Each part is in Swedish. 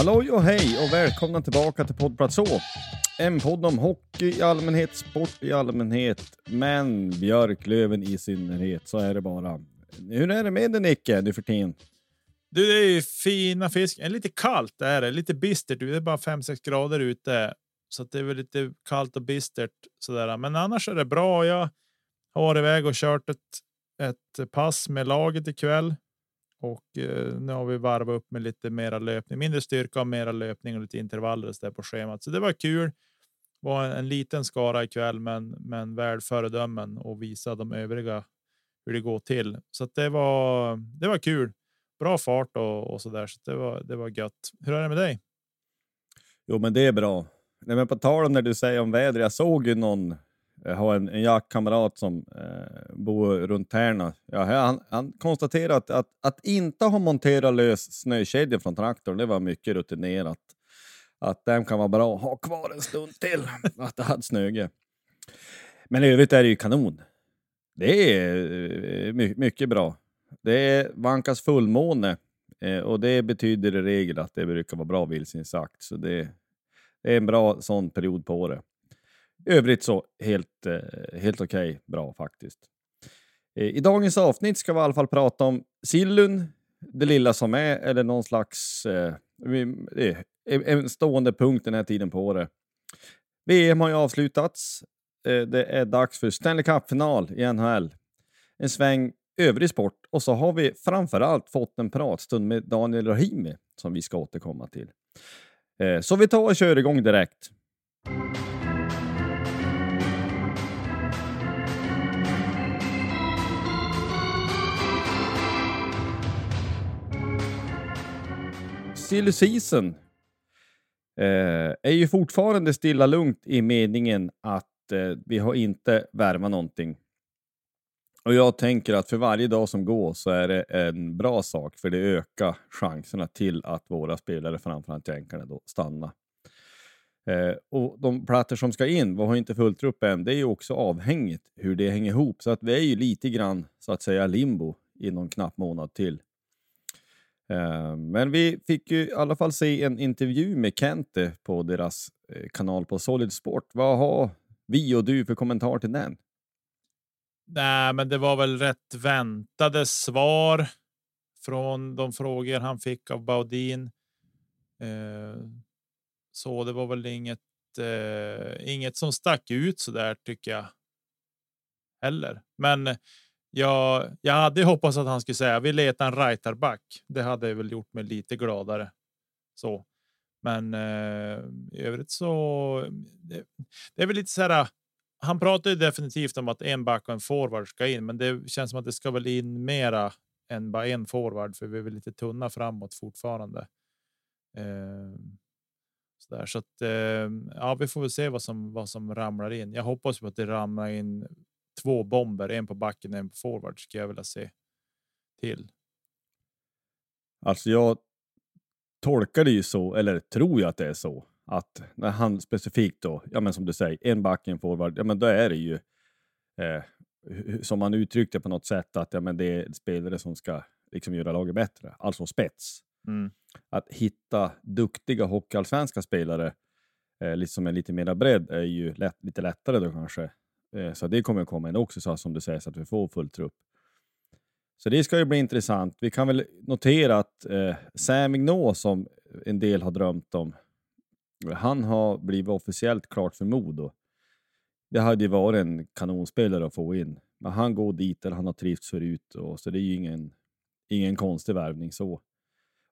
Halloj och hej och välkomna tillbaka till poddplats Å. En podd om hockey i allmänhet, sport i allmänhet, men Björklöven i synnerhet. Så är det bara. Hur är det med dig Nicke nu för tiden? Du, det är ju fina fisk. Lite kallt är det, lite bistert. Det är bara 5-6 grader ute, så att det är väl lite kallt och bistert sådär. Men annars är det bra. Jag har varit iväg och kört ett, ett pass med laget ikväll och eh, nu har vi varvat upp med lite mera löpning, mindre styrka och mera löpning och lite intervaller där på schemat. Så det var kul. Var en, en liten skara ikväll, men men väl föredömen och visa de övriga hur det går till. Så att det var. Det var kul. Bra fart och, och så där. Så det var. Det var gött. Hur är det med dig? Jo, men det är bra. Nej, men på tal om när du säger om väder. Jag såg ju någon jag har en, en jaktkamrat som eh, bor runt Tärna. Ja, han, han konstaterade att, att, att inte ha monterat lös snökedjor från traktorn, det var mycket rutinerat. Att den kan vara bra att ha kvar en stund till, att det hade snöge. Men i övrigt är det ju kanon. Det är eh, my, mycket bra. Det vankas fullmåne eh, och det betyder i regel att det brukar vara bra vildsvinsjakt. Så det, det är en bra sån period på året övrigt så helt, eh, helt okej, okay, bra faktiskt. Eh, I dagens avsnitt ska vi i alla fall prata om sillun, det lilla som är, eller någon slags eh, en stående punkt den här tiden på året. VM har ju avslutats. Eh, det är dags för Stanley Cup-final i NHL. En sväng övrig sport och så har vi framförallt fått en pratstund med Daniel Rahimi som vi ska återkomma till. Så vi tar och kör igång direkt. Silly season eh, är ju fortfarande stilla lugnt i meningen att eh, vi har inte värvat någonting. Och jag tänker att för varje dag som går så är det en bra sak för det ökar chanserna till att våra spelare, framförallt jänkarna, då stannar. Eh, och de plattor som ska in, vi har inte fullt upp än, det är ju också avhängigt hur det hänger ihop. Så att vi är ju lite grann så att säga limbo i någon knapp månad till. Eh, men vi fick ju i alla fall se en intervju med Kente på deras eh, kanal på Solid Sport. Vad har vi och du för kommentar till den? Nej, men det var väl rätt väntade svar från de frågor han fick av Baudin. Eh, så det var väl inget, inget som stack ut så där tycker jag. Heller, men jag, jag hade hoppats att han skulle säga vi letar en rightarback. Det hade väl gjort mig lite gladare. Så, men eh, i övrigt så. Det, det är väl lite så här. han pratar ju definitivt om att en back och en forward ska in, men det känns som att det ska väl in mera än bara en forward, för vi är väl lite tunna framåt fortfarande. Eh, så där, så att eh, ja, vi får väl se vad som vad som ramlar in. Jag hoppas på att det ramlar in två bomber, en på backen och en på forward skulle jag vilja se till. Alltså jag tolkar det ju så, eller tror jag att det är så, att när han specifikt då, ja men som du säger, en back, en forward, ja men då är det ju eh, som han uttryckte på något sätt att ja, men det är spelare som ska liksom göra laget bättre, alltså spets. Mm. Att hitta duktiga hockeyallsvenska spelare eh, liksom med lite mera bredd är ju lätt, lite lättare då kanske. Eh, så det kommer att komma in också, så som du säger, så att vi får full trupp. Så det ska ju bli intressant. Vi kan väl notera att eh, Sam Ignå, som en del har drömt om, han har blivit officiellt klart för Modo. Det hade ju varit en kanonspelare att få in, men han går dit där han har trivts förut, och, så det är ju ingen, ingen konstig värvning så.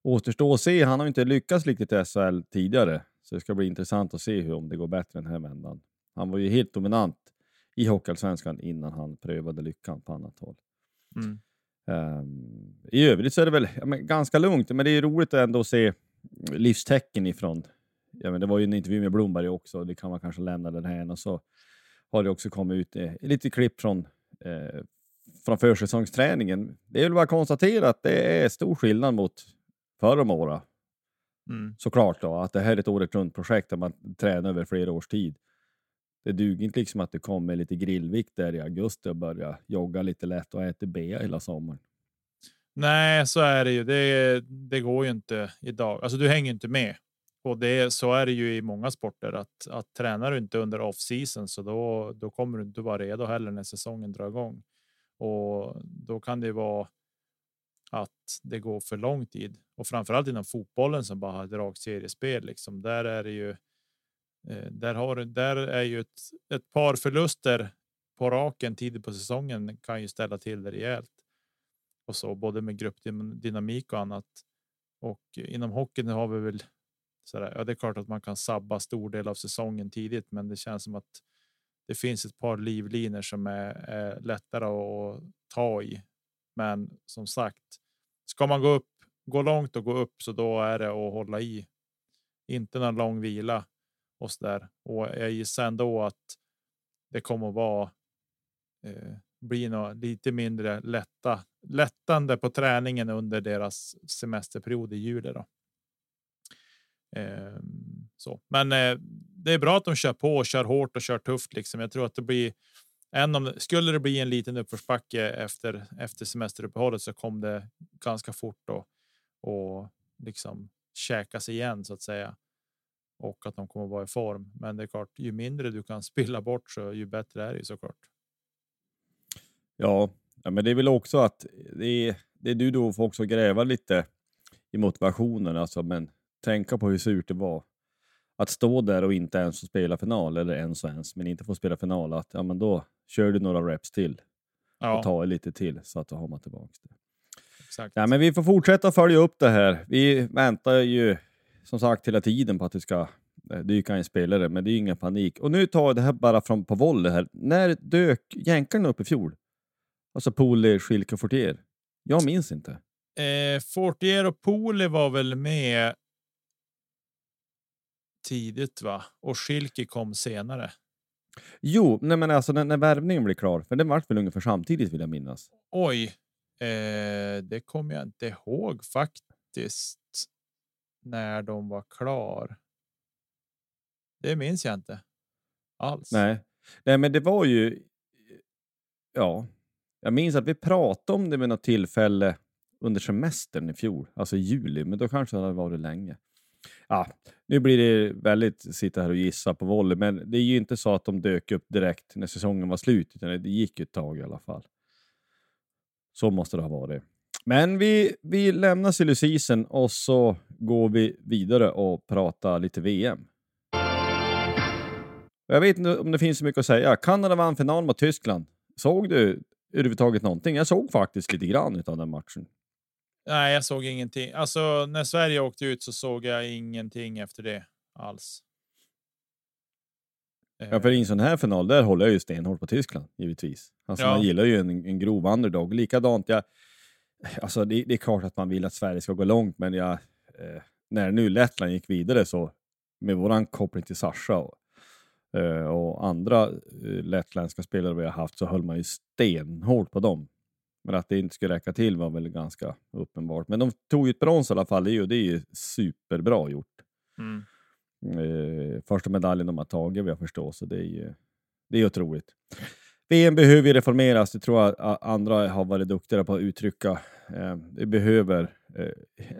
Återstår att se, han har inte lyckats riktigt i SHL tidigare, så det ska bli intressant att se hur, om det går bättre den här vändan. Han var ju helt dominant i Hockeyallsvenskan innan han prövade lyckan på annat håll. Mm. Um, I övrigt så är det väl ja, ganska lugnt, men det är roligt ändå att se livstecken ifrån. Ja, men det var ju en intervju med Blomberg också, det kan man kanske lämna den här. Och så har det också kommit ut eh, lite klipp från, eh, från försäsongsträningen. Det är väl bara att konstatera att det är stor skillnad mot förra om året. Mm. Såklart då, att det här är ett året runt projekt där man tränar över flera års tid. Det duger inte liksom att det kommer lite grillvikt där i augusti och börjar jogga lite lätt och äta bea hela sommaren. Nej, så är det ju. Det, det går ju inte idag. Alltså, du hänger inte med och det så är det ju i många sporter att att tränar du inte under off season så då, då kommer du inte vara redo heller när säsongen drar igång och då kan det vara. Att det går för lång tid och framförallt inom fotbollen som bara har dragseriespel liksom. Där är det ju. Eh, där har du. Där är ju ett, ett par förluster på raken tidigt på säsongen kan ju ställa till det rejält och så både med gruppdynamik och annat. Och inom hockeyn har vi väl. Så där, ja, det är klart att man kan sabba stor del av säsongen tidigt, men det känns som att det finns ett par livlinor som är, är lättare att ta i. Men som sagt, ska man gå upp, gå långt och gå upp så då är det att hålla i. Inte någon lång vila och så där. Och jag gissar ändå att det kommer att vara. Eh, bli något lite mindre lätta lättande på träningen under deras semesterperiod i juli. Då. Eh, så, men eh, det är bra att de kör på och kör hårt och kör tufft. Liksom. Jag tror att det blir en. om skulle det bli en liten uppförsbacke efter efter semesteruppehållet så kom det ganska fort då och liksom käkas igen så att säga. Och att de kommer vara i form. Men det är klart, ju mindre du kan spilla bort så ju bättre är det ju såklart. Ja, men det är väl också att det är, det är du då får också gräva lite i motivationen, alltså, men tänka på hur surt det var att stå där och inte ens få spela final eller ens och ens, men inte få spela final. Att ja, men då kör du några reps till Ja, och tar lite till så att då har man tillbaka det. exakt. Ja, men vi får fortsätta följa upp det här. Vi väntar ju som sagt hela tiden på att det ska eh, dyka en spelare, men det är ingen panik. Och nu tar jag det här bara från på volley här. När dök jänkarna upp i fjol? Alltså Poli, Schilke och Fortier. Jag minns inte. Eh, Fortier och Poli var väl med. Tidigt va? Och Schilke kom senare. Jo, nej men alltså när, när värvningen blir klar, för den vart väl ungefär samtidigt vill jag minnas. Oj, eh, det kommer jag inte ihåg faktiskt. När de var klar. Det minns jag inte alls. Nej. nej, men det var ju... Ja, jag minns att vi pratade om det vid något tillfälle under semestern i fjol, alltså i juli, men då kanske det hade varit länge. Ja, nu blir det väldigt sitta här och gissa på volley, men det är ju inte så att de dök upp direkt när säsongen var slut, utan det gick ett tag i alla fall. Så måste det ha varit. Men vi, vi lämnar silly season och så går vi vidare och pratar lite VM. Jag vet inte om det finns så mycket att säga. Kanada vann final mot Tyskland. Såg du överhuvudtaget någonting? Jag såg faktiskt lite grann av den matchen. Nej, jag såg ingenting. Alltså när Sverige åkte ut så såg jag ingenting efter det alls. Ja, för i en sån här final, där håller jag ju stenhårt på Tyskland, givetvis. Alltså, Ja. Man gillar ju en, en grov underdog. Likadant, jag, alltså, det, det är klart att man vill att Sverige ska gå långt, men jag, eh, när nu Lettland gick vidare så, med våran koppling till Sasha och, eh, och andra eh, lettländska spelare vi har haft, så höll man ju stenhårt på dem. Men att det inte skulle räcka till var väl ganska uppenbart. Men de tog ju ett brons i alla fall, det är ju, det är ju superbra gjort. Mm. Eh, första medaljen de har tagit vad jag förstår, så det är ju det är otroligt. VM behöver ju reformeras, det tror jag andra har varit duktigare på att uttrycka. Eh, det behöver eh,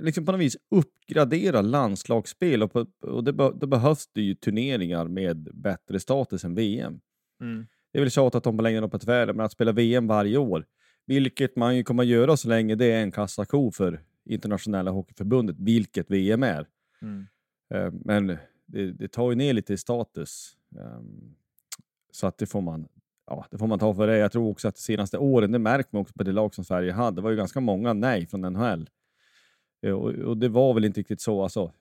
liksom på något vis uppgradera landslagsspel och, på, och det be, då behövs det ju turneringar med bättre status än VM. Mm. Det är väl tjatat om på längden och på tvären, men att spela VM varje år, vilket man ju kommer att göra så länge det är en kassako för internationella hockeyförbundet, vilket VM är. Mm. Eh, Men det, det tar ju ner lite i status. Ehm, Så att det får man, ja, det får man ta för det. Jag tror också att de senaste åren, det märker man också på det lag som Sverige hade, det var ju ganska många nej från NHL. Eh, Och, och det var väl inte riktigt så. Alltså,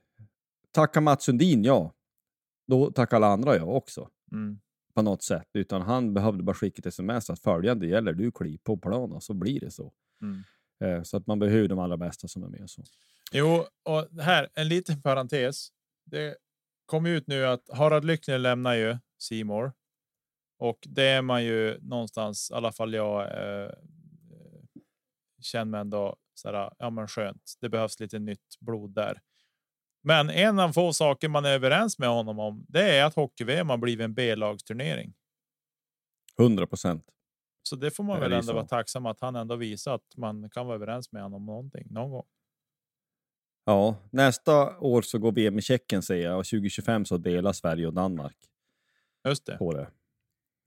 tacka Mats Sundin, ja. Då tackar alla andra ja också. Mm. På något sätt. Utan han behövde bara skicka ett sms att följande gäller, du kliv på plan och så blir det så. Mm. Eh, Så att man behöver de allra bästa som är med. Så. Jo, och här en liten parentes. Det kom ut nu att Harald Lyckner lämnar ju Seymour och det är man ju någonstans, i alla fall jag eh, känner mig ändå så här, ja men skönt. Det behövs lite nytt blod där. Men en av få saker man är överens med honom om, det är att hockey-VM har blivit en B-lagsturnering. 100 procent. Så det får man väl ändå så. vara tacksam att han ändå visar att man kan vara överens med honom om någonting någon gång. Ja, nästa år så går VM i Tjeckien säger jag och 2025 så delar Sverige och Danmark Just det. på det.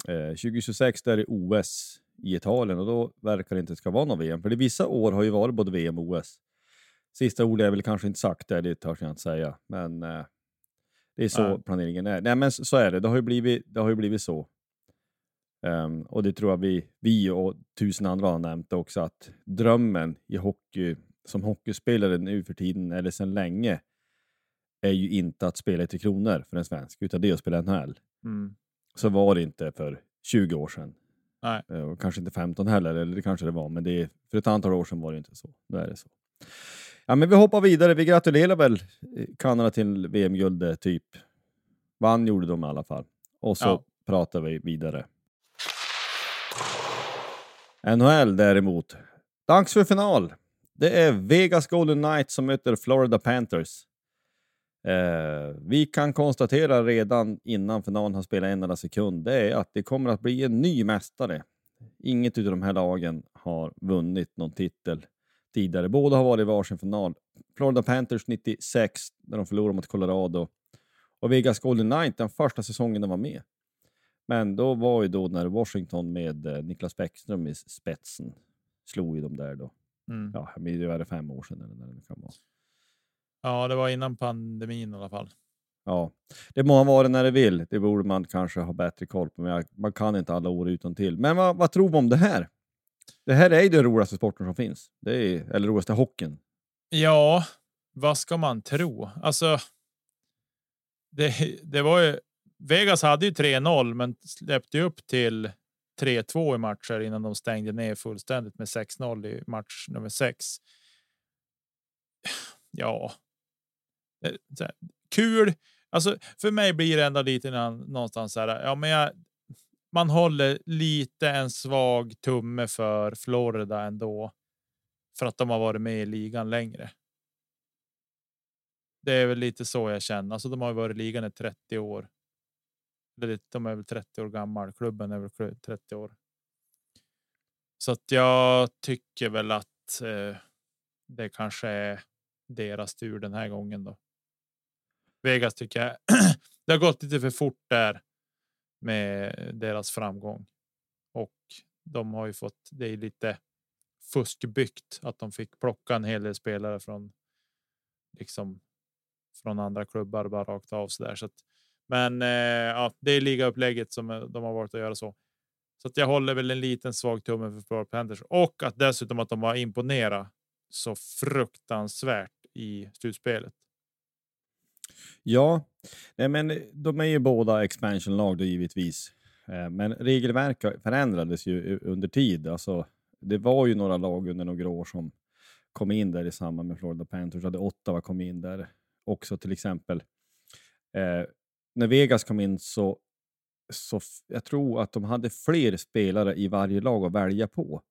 Eh, 2026 där är det OS i Italien och då verkar det inte ska vara någon VM. För det vissa år har ju varit både VM och OS. Sista ordet är väl kanske inte sagt där, det törs jag inte säga. Men eh, det är så Nej. planeringen är. Nej men så är det, det har ju blivit, det har ju blivit så. Ehm, och det tror jag vi, vi och tusen andra har nämnt också att drömmen i hockey som hockeyspelare nu för tiden, eller sedan länge, är ju inte att spela i Tre Kronor för en svensk, utan det är att spela NHL. Mm. Så var det inte för 20 år sedan. Nej. Eh, Och kanske inte 15 heller, eller det kanske det var, men det, för ett antal år sedan var det inte så. Nu är det så. Ja, men vi hoppar vidare. Vi gratulerar väl eh, Kanada till VM-guldet, typ. Vann gjorde de i alla fall. Och så Ja. pratar vi vidare. NHL däremot. Dags för final. Det är Vegas Golden Knights som möter Florida Panthers. Eh, vi kan konstatera redan innan finalen har spelat en enda sekund, det är att det kommer att bli en ny mästare. Inget av de här lagen har vunnit någon titel tidigare. Båda har varit i varsin final. Florida Panthers 96, när de förlorade mot Colorado. Och Vegas Golden Knight, den första säsongen de var med. Men då var ju då när Washington med eh, Niklas Bäckström i spetsen slog ju de där då. Mm. Ja, det är fem år sedan eller när det kan vara. Ja, det var innan pandemin i alla fall. Ja, det må ha varit när det vill. Det borde man kanske ha bättre koll på, men man kan inte alla år utan till. Men vad, vad tror vi om det här? Det här är ju den roligaste sporten som finns. Det är, eller roligaste hockeyn. Ja, vad ska man tro? Alltså. Det, det var ju. Vegas hade ju 3-0, men släppte upp till 3-2 i matcher innan de stängde ner fullständigt med 6-0 i match nummer 6. Ja. Eh, så här, Kul. Alltså för mig blir det ändå lite någonstans så här. Ja, men jag, man håller lite en svag tumme för Florida ändå. För att de har varit med i ligan längre. Det är väl lite så jag känner. Alltså, de har ju varit i ligan i 30 år. De är väl 30 år gammal. Klubben är väl 30 år. Så att jag tycker väl att eh, det kanske är deras tur den här gången då. Vegas tycker jag det har gått lite för fort där med deras framgång och de har ju fått. Det är lite fuskbyggt att de fick plocka en hel del spelare från liksom från andra klubbar bara rakt av så där. Så att, men eh, ja, det är ligaupplägget som eh, de har varit att göra så. Så att jag håller väl en liten svag tumme för Florida Panthers och att dessutom att de har imponerat så fruktansvärt i slutspelet. Ja, nej men de är ju båda expansionlag då givetvis. Eh, men regelverket förändrades ju under tid. Alltså, det var ju några lag under några år som kom in där i samband med Florida Panthers. Hade Ottawa kom in där också till exempel. Eh, när Vegas kom in så, så jag tror att de hade fler spelare i varje lag att välja på.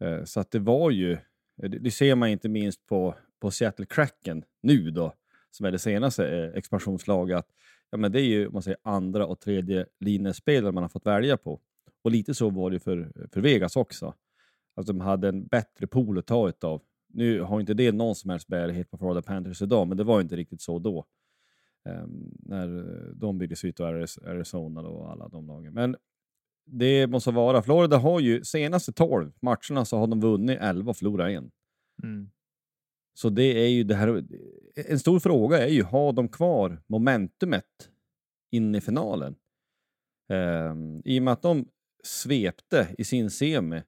Eh, så att det var ju, det, det ser man inte minst på, på Seattle Kraken nu då, som är det senaste eh, expansionslaget. Att, ja, men det är ju man säger, andra och tredje linjespelare man har fått välja på. Och lite så var det för, för Vegas också. Att de hade en bättre pool att ta utav. Nu har inte det någon som helst bärighet på Florida Panthers idag, men det var inte riktigt så då. Ehm, när eh, de byggdes ut och Arizona då, och alla de lagen. Men det måste vara. Florida har ju senaste 12 matcherna så har de vunnit 11 och förlorat en. Mm. Så det är ju det här. En stor fråga är ju, har de kvar momentumet in i finalen? Ehm, I och med att de svepte i sin semi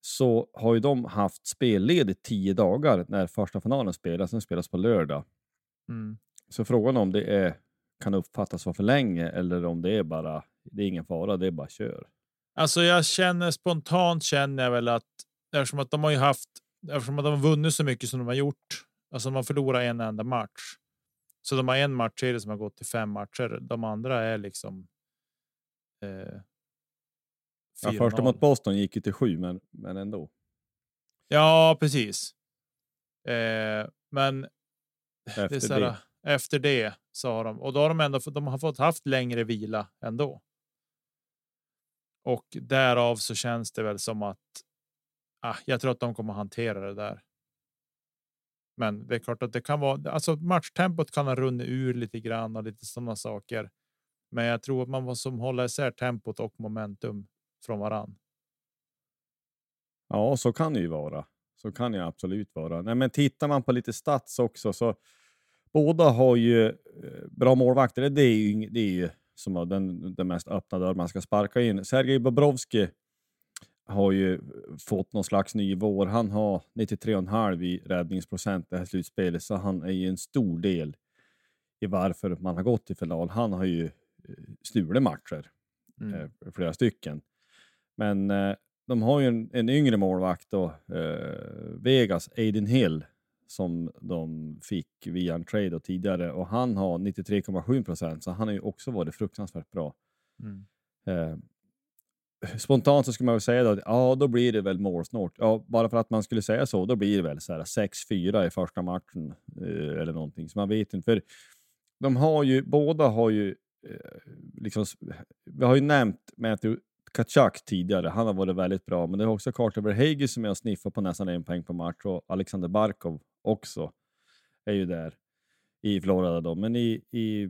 så har ju de haft spelledigt tio dagar när första finalen spelas. Den spelas på lördag. Mm. Så frågan om det är, kan uppfattas vara för länge eller om det är bara, det är ingen fara, det är bara kör. Alltså, jag känner spontant känner jag väl att eftersom att de har ju haft eftersom de har vunnit så mycket som de har gjort. Alltså, de har förlorat en enda match. Så de har en match i det som har gått till fem matcher. De andra är liksom. Eh, Ja, 4-0. första mot Boston gick ju till sju, men, men ändå. Ja, precis. Eh, men det Efter så här, det. efter det så har de och då har de ändå de har fått haft längre vila ändå. Och därav så känns det väl som att ah, jag tror att de kommer hantera det där. Men det är klart att det kan vara alltså matchtempot kan ha runnit ur lite grann och lite sådana saker. Men jag tror att man måste hålla isär tempot och momentum från varann. Ja, så kan det ju vara. Så kan det absolut vara. Nej, men tittar man på lite stats också så båda har ju eh, bra målvakter. Det är ju, det är ju som har den, den mest öppna dörr man ska sparka in. Sergej Bobrovski har ju fått någon slags ny vår. Han har 93,5 i räddningsprocent det här slutspelet, så han är ju en stor del i varför man har gått till final. Han har ju eh, stulit matcher, Mm. eh, flera stycken. Men eh, de har ju en, en yngre målvakt då, Vegas, Aiden Hill, som de fick via en trade då tidigare och han har 93,7 procent, så han har ju också varit fruktansvärt bra. Mm. Spontant så skulle man väl säga då, att ja, då blir det väl målsnålt. Ja, bara för att man skulle säga så, då blir det väl så här 6-4 i första matchen eh, eller någonting. Så man vet inte. För de har ju, båda har ju, eh, liksom, vi har ju nämnt Matthew Kachak tidigare. Han har varit väldigt bra, men det är också Carter Verhage som är och sniffar på nästan en poäng per match och Alexander Barkov också är ju där i Florida då. Men i, i,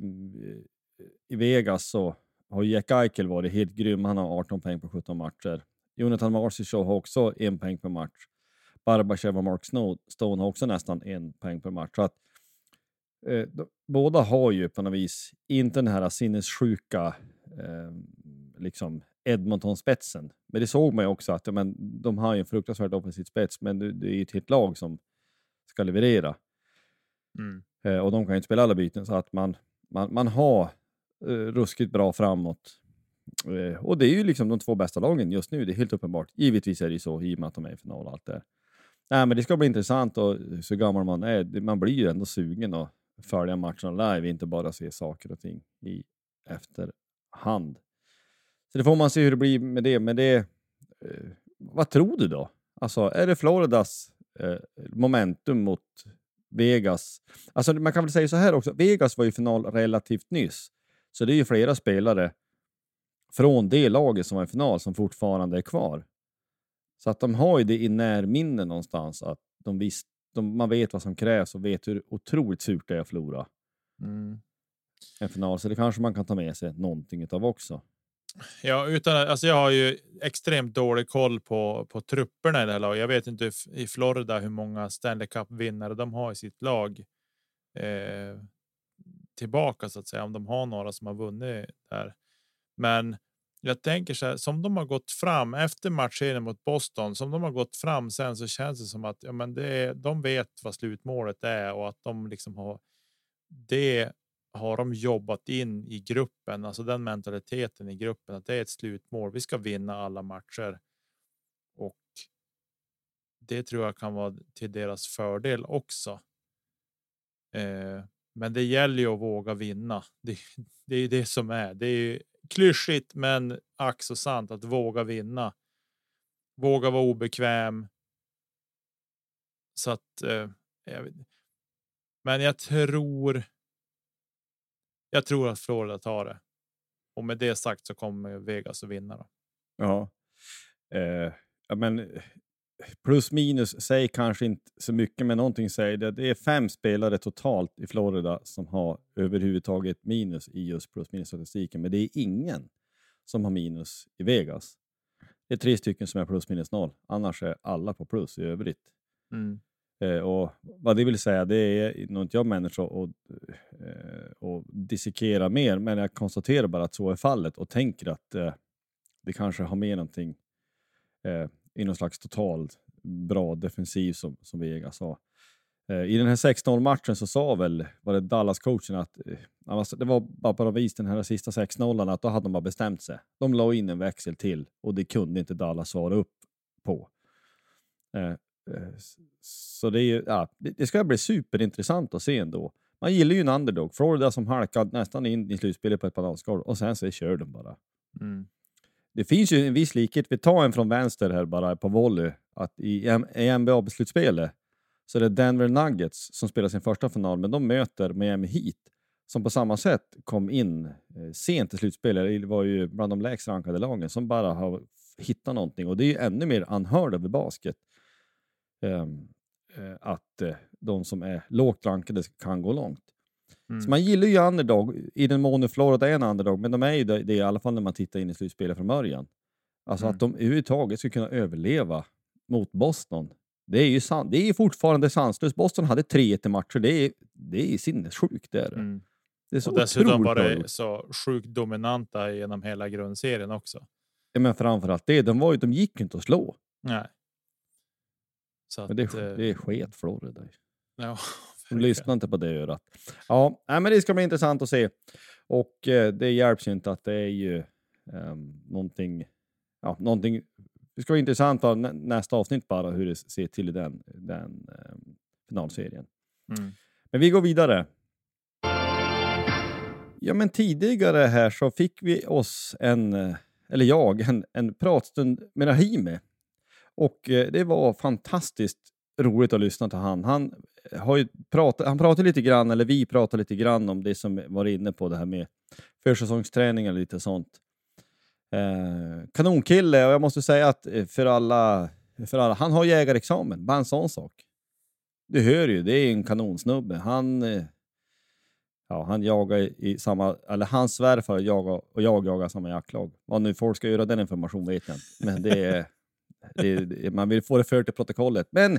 i Vegas så har Jack Eichel varit helt grym. Han har 18 poäng på 17 matcher. Jonathan Marchessault har också en poäng per match. Barbachev och Mark Snow, Stone har också nästan en poäng per match. Så att, eh, de, båda har ju på något vis inte den här sinnessjuka eh, liksom Edmonton-spetsen. Men det såg man ju också att men, de har ju en fruktansvärt offensiv spets, men det, det är ju ett helt lag som ska leverera. Mm. Eh, och de kan ju inte spela alla byten så att man, man, man har eh, ruskigt bra framåt. Eh, och det är ju liksom de två bästa lagen just nu, det är helt uppenbart. Givetvis är det ju så i och med att de är i final och allt det där. Nej, men det ska bli intressant och så gammal man är, man blir ju ändå sugen att följa matcherna live, inte bara se saker och ting i efterhand. Så det får man se hur det blir med det. Men det eh, vad tror du då? Alltså, är det Floridas eh, momentum mot Vegas? Alltså, man kan väl säga så här också. Vegas var ju i final relativt nyss, så det är ju flera spelare från det laget som var i final som fortfarande är kvar. Så att de har ju det i närminne någonstans att de visst, de, man vet vad som krävs och vet hur otroligt surt det är att förlora Mm. en final. Så det kanske man kan ta med sig någonting utav också. Ja, utan alltså jag har ju extremt dålig koll på på trupperna i det här laget. Jag vet inte i Florida hur många Stanley Cup vinnare de har i sitt lag. Eh, tillbaka så att säga om de har några som har vunnit där. Men jag tänker så här som de har gått fram efter matchen mot Boston som de har gått fram sen så känns det som att ja, men det är, de vet vad slutmålet är och att de liksom har det har de jobbat in i gruppen, alltså den mentaliteten i gruppen att det är ett slutmål. Vi ska vinna alla matcher. Och. Det tror jag kan vara till deras fördel också. Eh, men det gäller ju att våga vinna. Det, det är det som är. Det är klyschigt, men ack så sant att våga vinna. Våga vara obekväm. Så att. Eh, jag vet. Men jag tror. Jag tror att Florida tar det. Och med det sagt så kommer Vegas att vinna. Då. Ja. Eh, ja men plus minus säger kanske inte så mycket, men någonting säger det. Det är fem spelare totalt i Florida som har överhuvudtaget minus i just plus minus statistiken, men det är ingen som har minus i Vegas. Det är tre stycken som är plus minus noll, annars är alla på plus i övrigt. Mm. Eh, och vad det vill säga, det är nog inte jag människa att eh, dissekera mer, men jag konstaterar bara att så är fallet och tänker att eh, det kanske har med någonting eh, i någon slags total bra defensiv som, som Vegas har. Eh, I den här 6-0 matchen så sa väl var det Dallas-coachen att alltså det var bara på vis den här sista 6-0 att då hade de bara bestämt sig. De la in en växel till och det kunde inte Dallas svara upp på. Eh, så det, är ju, ja, det ska bli superintressant att se ändå. Man gillar ju en underdog. Florida som halkade nästan in i slutspelet på ett bananskal och sen så kör de bara. Mm det finns ju en viss likhet. Vi tar en från vänster här bara på volley. Att I, i NBA-slutspelet så är det Denver Nuggets som spelar sin första final, men de möter Miami Heat som på samma sätt kom in eh, sent i slutspelet. Det var ju bland de lägst rankade lagen som bara har hittat någonting och det är ju ännu mer unheard över basket. Um, att eh, de som är lågt rankade kan gå långt. Mm. Så man gillar ju underdog, i den mån Florida är en underdog, men de är ju det, det i alla fall när man tittar in i slutspelet från början. Alltså mm. att de överhuvudtaget ska kunna överleva mot Boston. Det är ju san det är fortfarande sanslöst. Boston hade 3-1 i matcher. Det är, det är sinnessjukt. Det är det. Mm. det är så och dessutom var det så sjukt dominanta genom hela grundserien också. Ja, men framförallt det. De, var ju, de gick ju inte att slå. Nej. Så men det, att, det är eh, sket Florida. Ja, Lyssna inte på det örat. Ja, men det ska bli intressant att se. Och eh, det hjälps ju inte att det är ju eh, någonting, ja, någonting. Det ska vara intressant för nästa avsnitt bara hur det ser till i den, den eh, finalserien. Mm. Men vi går vidare. Ja, men tidigare här så fick vi oss en, eh, eller jag, en, en pratstund med Rahimi. Och eh, det var fantastiskt roligt att lyssna till han. Han har ju pratat, han pratar lite grann, eller vi pratar lite grann om det som var inne på det här med försäsongsträning och lite sånt. Eh, kanonkille och jag måste säga att eh, för alla, för alla, han har jägarexamen, bara en sån sak. Du hör ju, det är en kanonsnubbe. Han, eh, ja, han jagar i samma, eller hans svärfar jagar, och jag jagar samma jaktlag. Vad nu folk ska göra den informationen vet jag inte, men det är, det, är man vill få det fört till protokollet. Men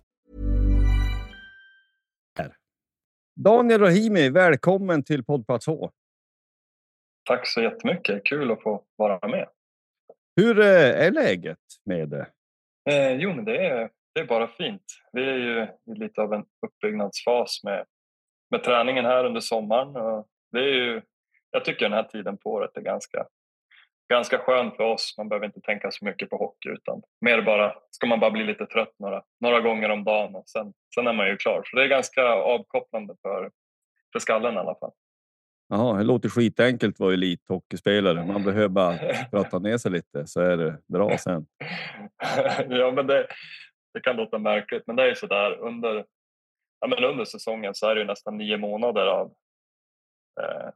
Daniel Rahimi, välkommen till Poddplats H. Tack så jättemycket. Kul att få vara med. Hur eh, är läget med det? Eh, jo, men det är, det är bara fint. Vi är ju i lite av en uppbyggnadsfas med, med träningen här under sommaren. Och det är ju jag tycker den här tiden på året är ganska, ganska skön för oss. Man behöver inte tänka så mycket på hockey utan mer bara, ska man bara bli lite trött några, några gånger om dagen och sen, sen är man ju klar. Så det är ganska avkopplande för, för skallen i alla fall. Ja, det låter skitenkelt att vara elithockeyspelare. Man behöver bara prata ner sig lite så är det bra sen. ja, men det, det kan låta märkligt, men det är så där under, ja, men under säsongen så är det nästan nio månader av, eh,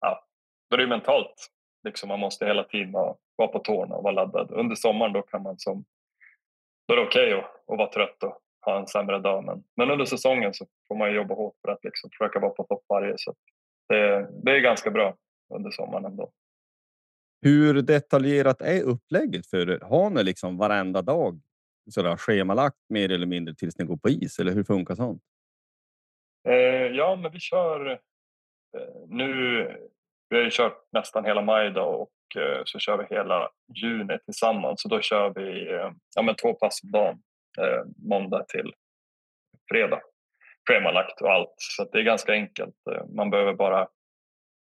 ja, då är det mentalt. Liksom man måste hela tiden vara, på tårna och vara laddad. Under sommaren då kan man som, då är det okej okay att, att vara trött och ha en sämre dag. Men, men under säsongen så får man jobba hårt för att liksom försöka vara på topp varje. Så det, det är ganska bra under sommaren ändå. Hur detaljerat är upplägget för er? Har ni liksom varenda dag sådär schemalagt mer eller mindre tills ni går på is? Eller hur funkar sånt? Eh, ja, men vi kör eh, nu. Vi har ju kört nästan hela maj då och eh, så kör vi hela juni tillsammans. Så då kör vi eh, ja, men två pass om dagen, eh, måndag till fredag. Schemalagt och allt, så det är ganska enkelt. Eh, man behöver bara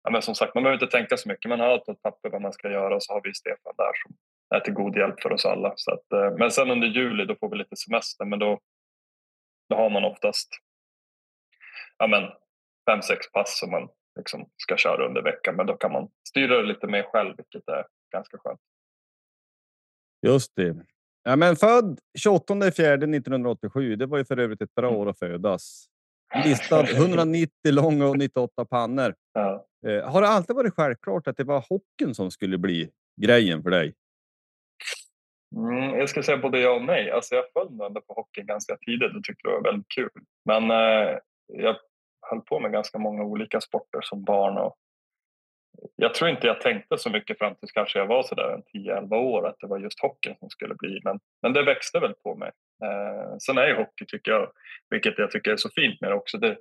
ja, men som sagt, man behöver inte tänka så mycket. Man har allt på ett papper vad man ska göra och så har vi Stefan där som är till god hjälp för oss alla. Så att, eh, men sen under juli då får vi lite semester men då, då har man oftast ja, men, fem, sex pass som man liksom ska köra under veckan. Men då kan man styra det lite mer själv vilket är ganska skönt. Just det. Ja, men född 28 fjärde 1987. Det var ju för övrigt ett bra år att födas. Listad 190 lång och 98 pannor. Ja. Eh, har det alltid varit självklart att det var hockeyn som skulle bli grejen för dig? Mm, jag ska säga både ja och nej. Alltså jag föll ändå på hockeyn ganska tidigt och tyckte det var väldigt kul. Men eh, jag höll på med ganska många olika sporter som barn. Och jag tror inte jag tänkte så mycket fram tills kanske jag var sådär 10-11 år att det var just hockeyn som skulle bli. Men, men det växte väl på mig. Eh, sen är ju hockey, tycker jag, vilket jag tycker är så fint med det också, det,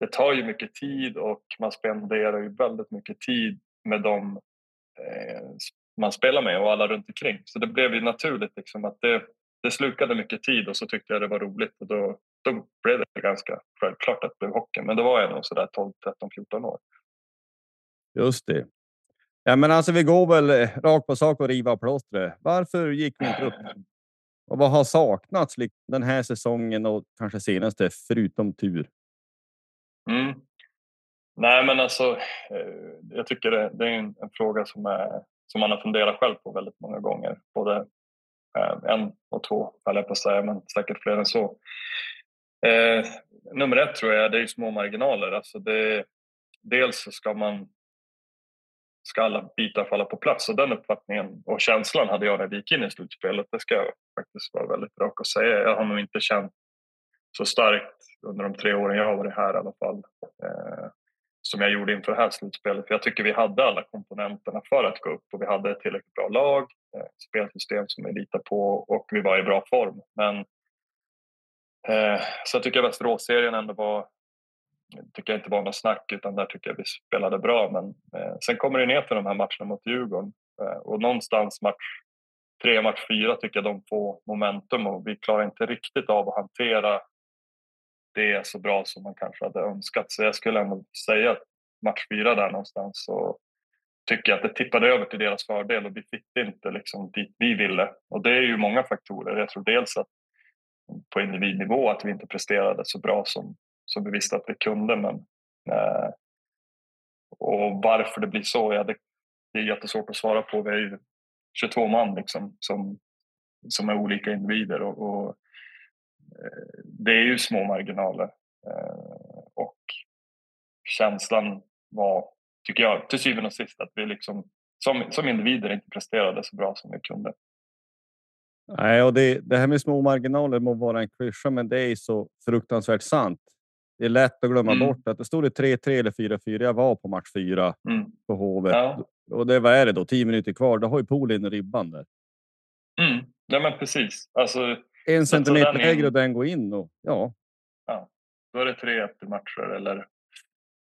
det tar ju mycket tid och man spenderar ju väldigt mycket tid med dem eh, man spelar med och alla runt omkring. Så det blev ju naturligt liksom att det, det slukade mycket tid och så tyckte jag det var roligt och då, då blev det ganska självklart att det blev hockey. Men då var jag nog sådär 12, 13, 14 år. Just det. Ja, men alltså, vi går väl eh, rakt på sak och riva plåstret. Varför gick vi inte upp? Och vad har saknats den här säsongen och kanske senaste, förutom tur? Mm. Nej, men alltså, eh, jag tycker det, det är en, en, fråga som, är, som man har funderat själv på väldigt många gånger. Både eh, en och två, höll jag på att säga, men säkert fler än så. Eh, nummer ett tror jag, det är små marginaler. Alltså det, dels så ska man ska alla bitar falla på plats. Och den uppfattningen och känslan hade jag när vi gick in i slutspelet. Det ska jag faktiskt vara väldigt rak och säga. Jag har nog inte känt så starkt under de tre åren jag har varit här i alla fall. Eh, som jag gjorde inför det här slutspelet. För jag tycker vi hade alla komponenterna för att gå upp och vi hade ett tillräckligt bra lag, eh, spelsystem som vi litar på och vi var i bra form. Men eh, så jag tycker Västerås-serien ändå var tycker jag inte var något snack utan där tycker jag vi spelade bra. Men eh, sen kommer det ner till de här matcherna mot Djurgården eh, och någonstans match tre, match fyra tycker jag de får momentum och vi klarar inte riktigt av att hantera det så bra som man kanske hade önskat. Så jag skulle ändå säga att match fyra där någonstans så tycker jag att det tippade över till deras fördel och vi fick inte liksom dit vi ville. Och det är ju många faktorer. Jag tror dels att på individnivå att vi inte presterade så bra som, som vi visste att vi kunde. Men, eh, och varför det blir så, ja, det, det är jättesvårt att svara på. Vi är ju 22 man liksom, som, som är olika individer. Och, och eh, det är ju små marginaler. Eh, och känslan var, tycker jag, till syvende och sist att vi liksom, som, som individer inte presterade så bra som vi kunde. Nej, och det, det här med små marginaler må vara en klyscha, men det är så fruktansvärt sant. Det är lätt att glömma mm. bort att det stod det 3-3 eller 4-4. Jag var på match 4 mm. på Hovet ja. och det vad är det då? 10 minuter kvar. Då har ju Polin ribban där. Mm. Ja, men precis. Alltså, en centimeter lägre och den går in och ja. Ja, då är det 3-1 i matcher eller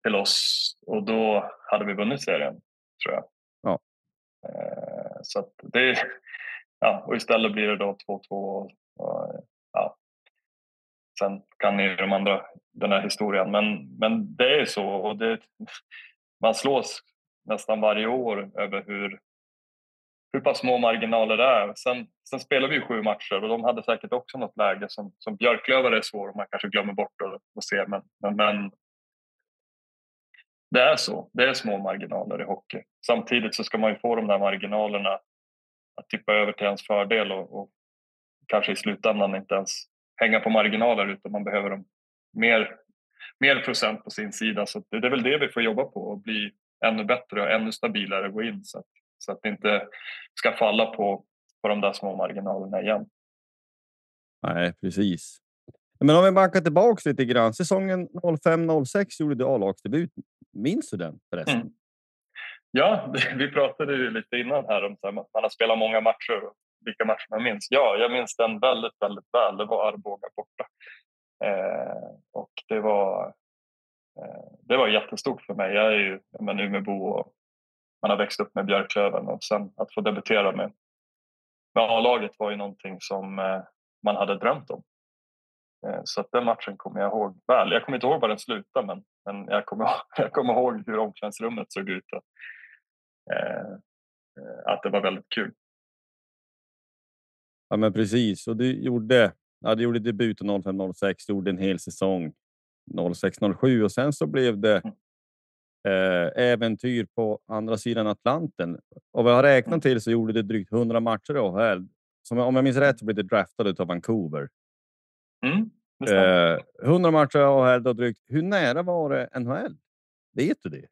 till oss och då hade vi vunnit serien tror jag. Ja. Eh, så att det ja, och istället blir det då 2-2 och, och ja, Sen kan ni de andra den här historien, men, men det är så och det, man slås nästan varje år över hur, hur pass små marginaler det är. Sen, sen spelar vi ju sju matcher och de hade säkert också något läge som, som Björklöver är svår och man kanske glömmer bort och, och ser. Men, men, men, det är så. Det är små marginaler i hockey. Samtidigt så ska man ju få de där marginalerna att tippa över till ens fördel och, och kanske i slutändan inte ens hänga på marginaler utan man behöver dem mer, mer procent på sin sida. Så det, det är väl det vi får jobba på och bli ännu bättre och ännu stabilare gå in så att, så att det inte ska falla på, på de där små marginalerna igen. Nej, precis. Men om vi backar tillbaka lite grann. Säsongen 05-06 gjorde du A-lagsdebut. Minns du den förresten? Mm. Ja, vi pratade ju lite innan här om att man har spelat många matcher och vilka matcher man minns. Ja, jag minns den väldigt, väldigt väl. Det var Arboga borta. Eh, och det var, eh, det var jättestort för mig. Jag är ju med Umeåbo och man har växt upp med Björklöven och sen att få debutera med, med A-laget var ju någonting som eh, man hade drömt om. Eh, så att den matchen kommer jag ihåg väl. Jag kommer inte ihåg var den slutade men, men jag, kommer, jag kommer ihåg hur omklädningsrummet såg ut. Och, att det var väldigt kul. Ja, men precis. Och du gjorde, ja, du gjorde debuten 05-06, gjorde en hel säsong 06-07 och sen så blev det mm. eh, äventyr på andra sidan Atlanten. Och vad jag har räknat mm. till så gjorde du drygt 100 matcher i AHL. Som, om jag minns rätt så blev du draftad av Vancouver. Mm, eh, 100 matcher i AHL då drygt. Hur nära var det NHL? Vet du det?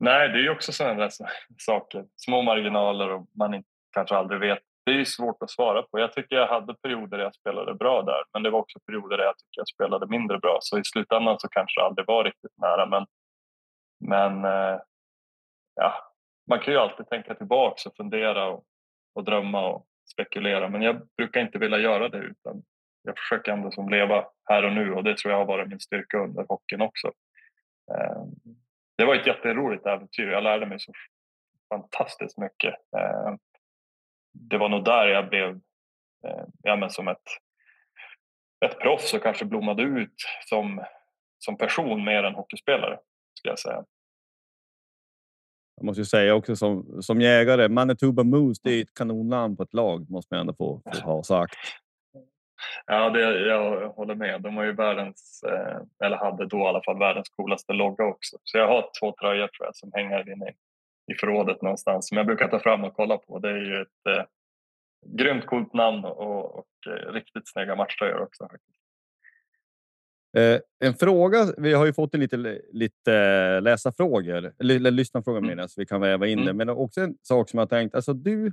Nej, det är ju också sådana där saker. Små marginaler och man kanske aldrig vet. Det är ju svårt att svara på. Jag tycker jag hade perioder där jag spelade bra där, men det var också perioder där jag tycker jag spelade mindre bra. Så i slutändan så kanske det aldrig var riktigt nära. Men, men eh, ja, man kan ju alltid tänka tillbaka och fundera och, och drömma och spekulera. Men jag brukar inte vilja göra det utan jag försöker ändå som leva här och nu och det tror jag har varit min styrka under hockeyn också. Ehm, det var ett jätteroligt äventyr. Jag lärde mig så fantastiskt mycket. Eh, det var nog där jag blev eh, ja, men som ett, ett proffs och kanske blommade ut som, som person mer än hockeyspelare, skulle jag säga. Jag måste ju säga också som, som jägare, Manitoba Moose, det är ett kanonnamn på ett lag, måste man ändå få, få ha sagt. Ja, det, jag håller med. De har ju världens, eh, eller hade då i alla fall världens coolaste logga också. Så jag har två tröjor tror jag som hänger inne i förrådet någonstans som jag brukar ta fram och kolla på. Det är ju ett eh, grymt coolt namn och, och eh, riktigt snygga matchtröjor också. Eh, en fråga. Vi har ju fått en lite, lite läsarfrågor eller lyssnarfrågor mm. menar så vi kan väva in mm. det. Men också en sak som jag tänkt. Alltså du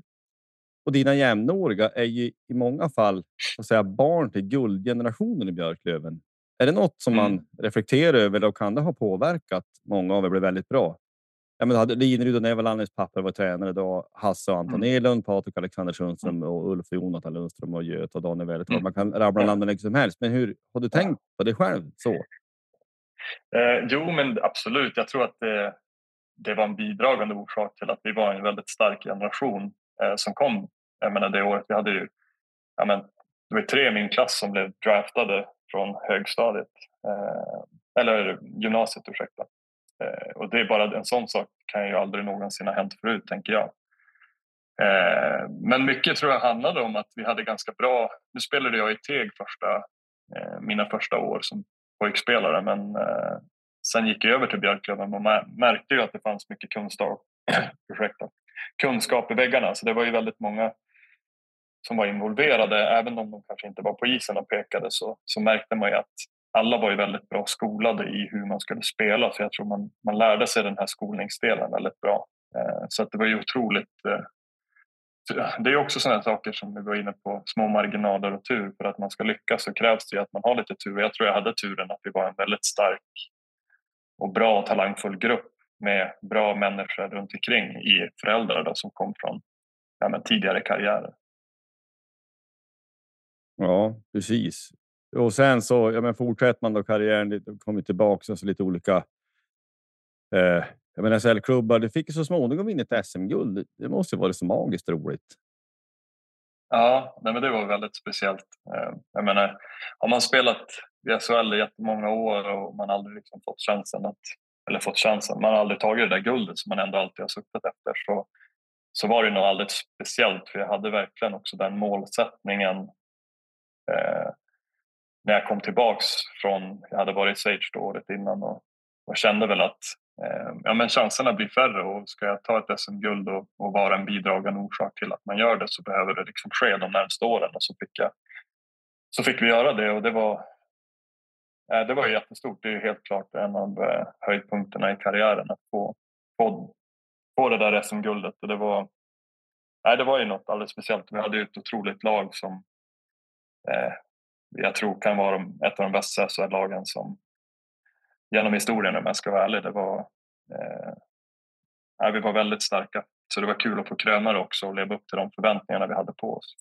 och dina jämnåriga är ju i många fall att säga, barn till guldgenerationen i Björklöven. Är det något som man mm. reflekterar över och kan det ha påverkat många av er bli väldigt bra? Ja, men hade Lineryd och Nevalannis papper var tränare då. Hasse och Anton mm. Edlund, Patrik Alexander Sundström mm. och Ulf och Jonathan Lundström och Göte och Daniel Wällert. Mm. Man kan rabbla namnen liksom som helst. Men hur har du tänkt på det själv så? Eh, jo, men absolut. Jag tror att det, det var en bidragande orsak till att vi var en väldigt stark generation eh, som kom jag menar det året vi hade ju, ja men, det var tre i min klass som blev draftade från högstadiet, eh, eller gymnasiet ursäkta. Eh, och det är bara en sån sak kan ju aldrig någonsin ha hänt förut tänker jag. Eh, men mycket tror jag handlade om att vi hade ganska bra, nu spelade jag i Teg första, eh, mina första år som pojkspelare men eh, sen gick jag över till Björklöven och märkte ju att det fanns mycket kunskap, ursäkta, kunskap i väggarna så det var ju väldigt många som var involverade, även om de kanske inte var på isen och pekade så, så märkte man ju att alla var ju väldigt bra skolade i hur man skulle spela så jag tror man, man lärde sig den här skolningsdelen väldigt bra. Eh, så att det var ju otroligt eh, det är också sådana saker som vi var inne på, små marginaler och tur. För att man ska lyckas så krävs det att man har lite tur. Jag tror jag hade turen att vi var en väldigt stark och bra och talangfull grupp med bra människor runt omkring i föräldrar då, som kom från ja, tidigare karriärer. Ja, precis. Och sen så ja, men fortsätter man då karriären, kommer tillbaka så lite olika. Eh, jag menar SL-klubbar. Du fick ju så småningom vinna ett SM-guld. Det måste ju varit så magiskt roligt. Ja, nej, men det var väldigt speciellt. Eh, jag menar, har man spelat i SHL i jättemånga år och man aldrig liksom fått chansen att eller fått chansen. Man har aldrig tagit det där guldet som man ändå alltid har suttit efter. Så, så var det nog alldeles speciellt för jag hade verkligen också den målsättningen eh, när jag kom tillbaks från, jag hade varit i Sage då året innan och, och kände väl att eh, ja, men chanserna blir färre och ska jag ta ett SM-guld och, och, vara en bidragande orsak till att man gör det så behöver det liksom ske de närmaste åren och så fick, jag, så fick vi göra det och det var, eh, det var jättestort. Det är helt klart en av eh, höjdpunkterna i karriären att få, få, få det där SM-guldet och det var, nej, det var ju något alldeles speciellt. Vi hade ju ett otroligt lag som jag tror kan vara ett av de bästa SHL-lagen som genom historien om jag ska vara ärlig. Det var, eh, vi var väldigt starka. Så det var kul att få kröna det också och leva upp till de förväntningarna vi hade på oss.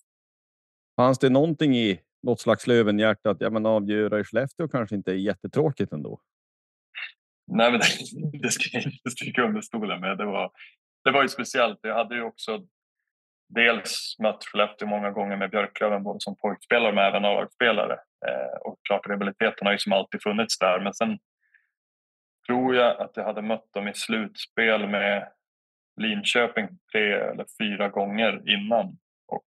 Fanns det någonting i något slags Lövenhjärta att ja, men avgöra i Skellefteå kanske inte är jättetråkigt ändå? Nej, men det, det ska jag inte sticka under stolen med. Det var, det var ju speciellt. Jag hade ju också dels mött Skellefteå många gånger med Björklöven både som pojkspelare men även A-lagsspelare. Eh, och klart rivaliteten har ju som alltid funnits där men sen tror jag att jag hade mött dem i slutspel med Linköping tre eller fyra gånger innan och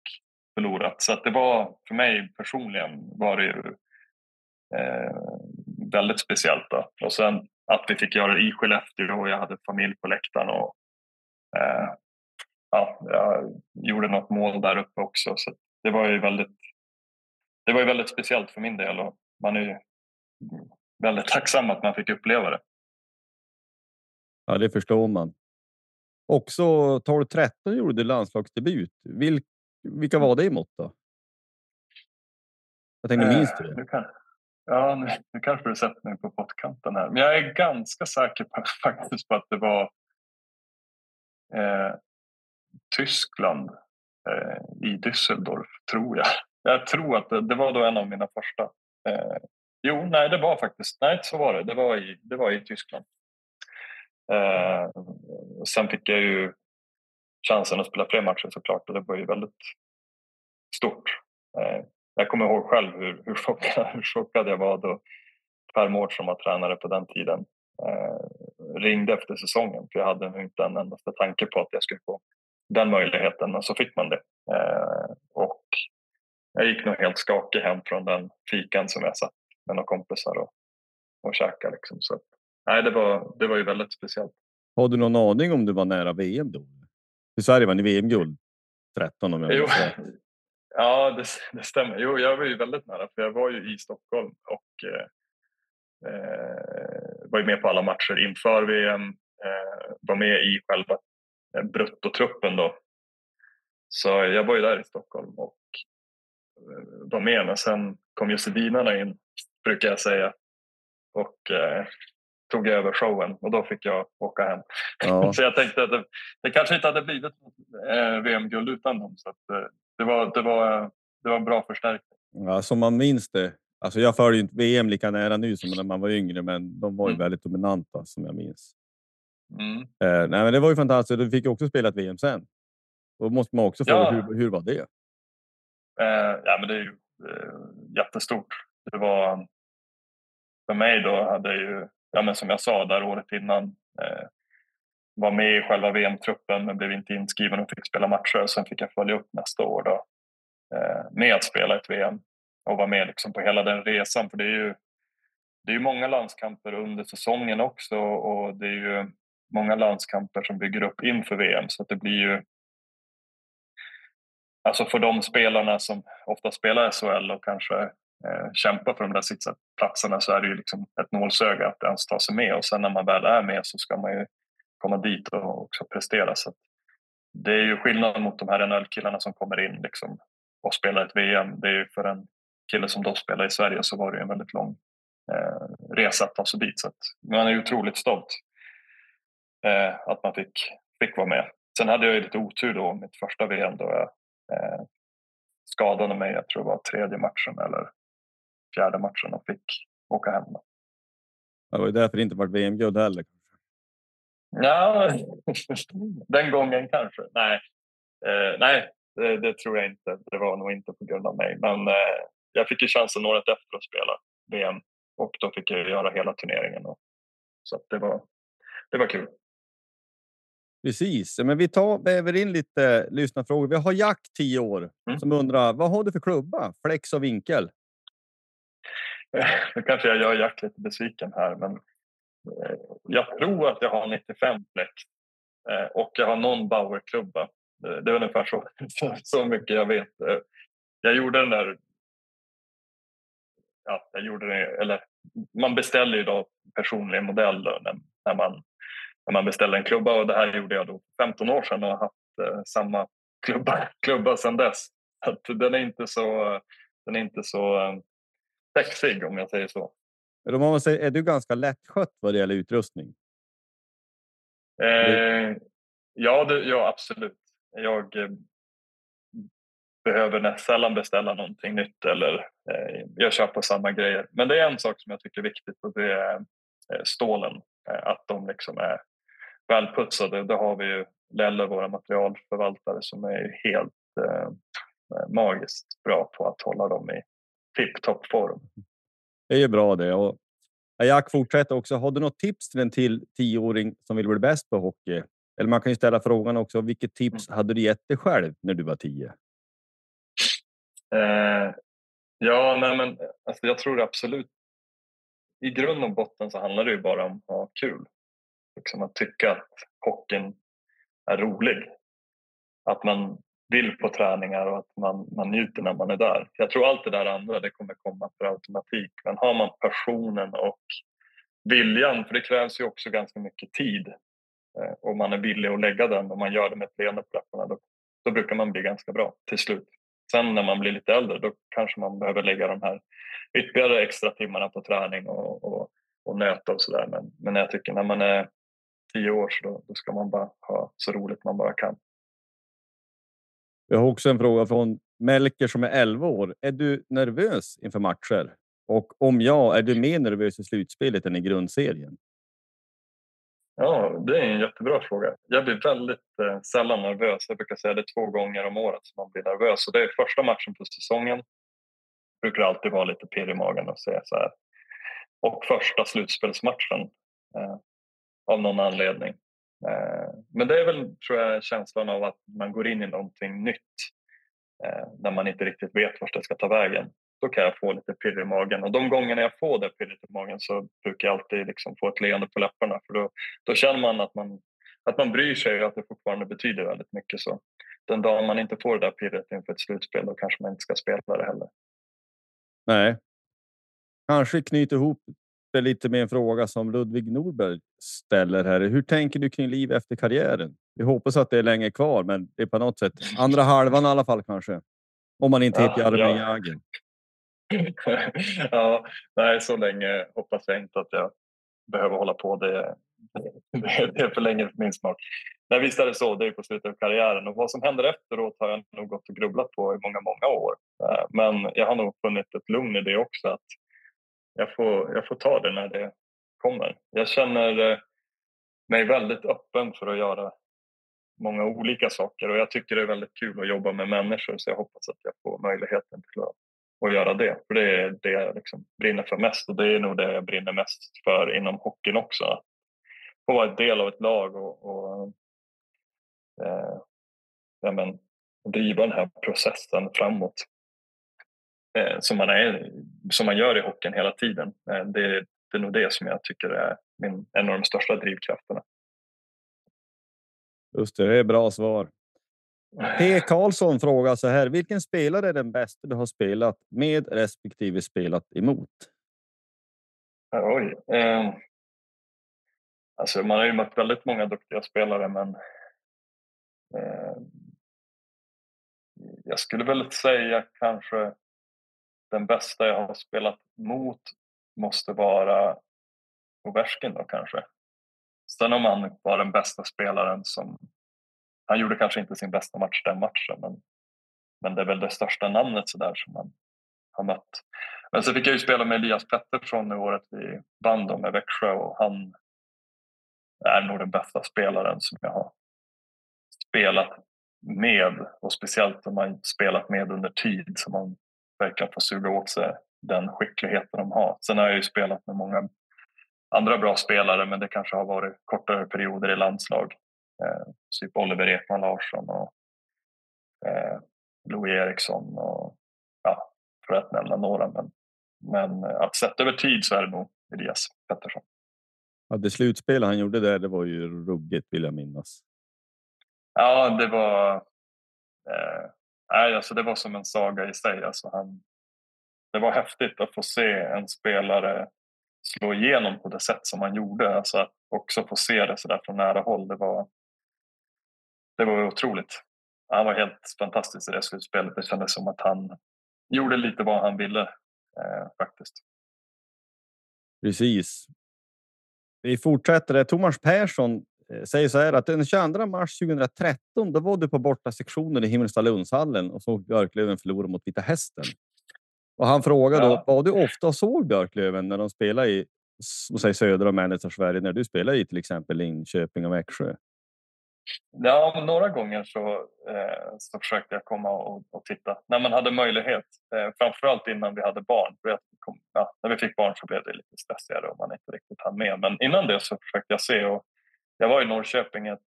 förlorat. Så att det var för mig personligen var det ju eh, väldigt speciellt. Då. Och sen att vi fick göra det i Skellefteå och jag hade familj på läktaren och eh, ja, jag gjorde något mål där uppe också. Så det var ju väldigt, det var ju väldigt speciellt för min del och man är ju väldigt tacksam att man fick uppleva det. Ja, det förstår man. Också 12-13 gjorde du landslagsdebut. Vil, vilka var det mått då? Jag tänkte, minns du det? Eh, kan, ja, nu, nu kanske du sätter mig på pottkanten här. Men jag är ganska säker på, faktiskt på att det var eh, Tyskland eh, i Düsseldorf, tror jag. Jag tror att det, det, var då en av mina första. Eh, jo, nej, det var faktiskt, nej, så var det. Det var i, det var i Tyskland. Eh, sen fick jag ju chansen att spela fler matcher såklart och det var ju väldigt stort. Eh, jag kommer ihåg själv hur, hur, chockad, hur chockad jag var då Per Mård som var tränare på den tiden eh, ringde efter säsongen för jag hade nog inte en endaste tanke på att jag skulle få den möjligheten men så fick man det. Eh, och jag gick nog helt skakig hem från den fikan som jag satt med några kompisar och, och käkade. Liksom. Så nej, det var, det var ju väldigt speciellt. Har du någon aning om du var nära VM då? I Sverige var ni VM-guld 13 om jag jo, Ja, det, det, stämmer. Jo, jag var ju väldigt nära för jag var ju i Stockholm och eh, eh var ju med på alla matcher inför VM. Eh, var med i själva bruttotruppen då. Så jag var ju där i Stockholm och eh, var med. Men sen kom ju Sedinarna in, brukar jag säga. Och eh, tog över showen och då fick jag åka hem. Ja. så jag tänkte att det, det kanske inte hade blivit eh, VM-guld utan dem. Så att, eh, det, var, det, var, det var en bra förstärkning. Ja, som man minns det. Alltså jag följer inte VM lika nära nu som när man var yngre, men de var ju mm. väldigt dominanta som jag minns. Mm. Eh, nej, men det var ju fantastiskt. Du fick också spela ett VM sen. Då måste man också fråga ja. hur, hur var det? Eh, ja, men det är ju eh, jättestort. Det var för mig då hade jag ju ja, men som jag sa där året innan, eh, var med i själva VM-truppen men blev inte inskriven och fick spela matcher. Sen fick jag följa upp nästa år då, eh, med att spela ett VM och vara med liksom på hela den resan. För det är ju det är många landskamper under säsongen också och det är ju många landskamper som bygger upp inför VM så att det blir ju Alltså för de spelarna som ofta spelar SHL och kanske eh, kämpar för de där sittplatserna så är det ju liksom ett nålsöga att ens ta sig med och sen när man väl är med så ska man ju komma dit och också prestera. Så det är ju skillnad mot de här NHL-killarna som kommer in liksom och spelar ett VM. Det är ju för en kille som då spelar i Sverige så var det en väldigt lång eh, resa att ta sig dit. Så att man är ju otroligt stolt eh, att man fick, fick vara med. Sen hade jag ju lite otur då mitt första VM då jag eh, skadade mig, jag tror det var tredje matchen eller fjärde matchen och fick åka hem. Det var ju därför det inte var VM-guld heller. Ja, den gången kanske. Nej, eh, nej det, det, tror jag inte. Det var nog inte på grund av mig. Men eh, jag fick ju chansen året efter att spela VM och då fick jag göra hela turneringen. Och, så det, var, det var kul. Precis, men vi tar väver in lite lyssnarfrågor. Vi har Jack 10 år mm. som undrar vad har du för klubba? Flex och vinkel? nu kanske jag gör Jack lite besviken här, men Eh, jag tror att jag har 95 flex eh, och jag har någon Bauer-klubba. Det är ungefär så, så, mycket jag vet. Jag gjorde den där... Ja, jag gjorde det, eller man beställer ju då personlig modell när, man, när man beställer en klubba och det här gjorde jag då 15 år sedan och har haft eh, samma klubba, klubba sedan dess. Att den är inte så, den är inte så um, sexig om jag säger så. Säger, är du ganska lättskött vad det gäller utrustning? Eh, ja, det, ja, absolut. Jag eh, behöver sällan beställa någonting nytt eller eh, jag köper samma grejer. Men det är en sak som jag tycker är viktigt och det är eh, stålen. Eh, att de liksom är välputsade. Det har vi ju Lelle, våra materialförvaltare, som är helt eh, magiskt bra på att hålla dem i tipptopp form. Det är ju bra det. Och Jack fortsätter också. Har du något tips till en till tioåring som vill bli bäst på hockey? Eller man kan ju ställa frågan också. Vilket tips mm. hade du gett dig själv när du var tio? Eh, ja, nej men alltså jag tror absolut. I grund och botten så handlar det ju bara om att ha kul. Liksom att tycka att hockeyn är rolig. Att man vill på träningar och att man, man njuter när man är där. Jag tror allt det där andra det kommer komma för automatik. Men har man passionen och viljan, för det krävs ju också ganska mycket tid eh, och man är villig att lägga den och man gör det med ett leende på läpparna, då, då brukar man bli ganska bra till slut. Sen när man blir lite äldre då kanske man behöver lägga de här ytterligare extra timmarna på träning och, och, och nöta och sådär. Men, men jag tycker när man är tio år så då, då ska man bara ha så roligt man bara kan. Jag har också en fråga från Melker som är 11 år. Är du nervös inför matcher? Och om ja, är du mer nervös i slutspelet än i grundserien? Ja, det är en jättebra fråga. Jag blir väldigt eh, sällan nervös. Jag brukar säga det två gånger om året som man blir nervös. Och det är första matchen på säsongen. Det brukar alltid vara lite pirr i magen och säga så här. Och första slutspelsmatchen eh, av någon anledning. Eh, men det är väl, tror jag, känslan av att man går in i någonting nytt eh, när man inte riktigt vet vart det ska ta vägen. Då kan jag få lite pirr i magen och de gångerna jag får det pirret i magen så brukar jag alltid liksom få ett leende på läpparna för då, då känner man att man, att man bryr sig och att det fortfarande betyder väldigt mycket. Så den dagen man inte får det där pirret inför ett slutspel då kanske man inte ska spela det heller. Nej. Kanske knyta ihop det lite med en fråga som Ludvig Norberg ställer här. Hur tänker du kring liv efter karriären? Vi hoppas att det är länge kvar, men det är på något sätt andra halvan i alla fall kanske. Om man inte heter Jaromir ja. Jagr. ja, nej, så länge hoppas jag inte att jag behöver hålla på. Det, det, det är för länge för min smak. Nej, visst är det så. Det är på slutet av karriären och vad som händer efteråt har jag nog gått och grubblat på i många, många år. Eh, men jag har nog funnit ett lugn i det också. Att jag får, jag får ta det när det kommer. Jag känner eh, mig väldigt öppen för att göra många olika saker och jag tycker det är väldigt kul att jobba med människor så jag hoppas att jag får möjligheten till att, att göra det. För det är det jag liksom brinner för mest och det är nog det jag brinner mest för inom hockeyn också. Att få vara en del av ett lag och, och eh, ja, men, driva den här processen framåt eh, som, man är, som man gör i hockeyn hela tiden. Eh, det, det är nog det som jag tycker är min, en av de största drivkrafterna. Just det, det är bra svar. P. Karlsson frågar så här. Vilken spelare är den bästa du har spelat med respektive spelat emot? Oj. Eh, alltså man har ju mött väldigt många duktiga spelare, men eh, jag skulle väl säga kanske den bästa jag har spelat mot måste vara Ovechkin då kanske. Sen om han var den bästa spelaren som... Han gjorde kanske inte sin bästa match den matchen men, men det är väl det största namnet så där som man har mött. Men så fick jag ju spela med Elias Pettersson i året vi vann med Växjö och han är nog den bästa spelaren som jag har spelat med och speciellt om man spelat med under tid som man verkligen få suga åt sig den skickligheten de har. Sen har jag ju spelat med många andra bra spelare men det kanske har varit kortare perioder i landslag. Eh, typ Oliver Ekman Larsson och eh, Louis Eriksson och ja, för att nämna några. Men, men att sett över tid så är det nog Elias Pettersson. Ja, det slutspel han gjorde där, det var ju ruggigt vill jag minnas. Ja, det var... Eh, nej, alltså det var som en saga i sig. Alltså han, det var häftigt att få se en spelare slå igenom på det sätt som han gjorde. Alltså att också få se det så där från nära håll, det var, det var otroligt. Han var helt fantastisk i det slutspelet. Det kändes som att han gjorde lite vad han ville eh, faktiskt. Precis. Vi fortsätter. Thomas Persson säger så här att den 22 mars 2013 då var du på borta sektionen i Himmelstalundshallen och såg Björklöven förlora mot Vita Hästen. Och han frågade ja. då, var du ofta såg Björklöven när de spelade i säg, södra och mellersta Sverige när du spelade i till exempel Linköping och Växjö? Ja, några gånger så, eh, så försökte jag komma och, och, titta när man hade möjlighet. Eh, framförallt innan vi hade barn. Kom, ja, när vi fick barn så blev det lite stressigare och man inte riktigt hann med. Men innan det så försökte jag se. Och jag var i Norrköping ett,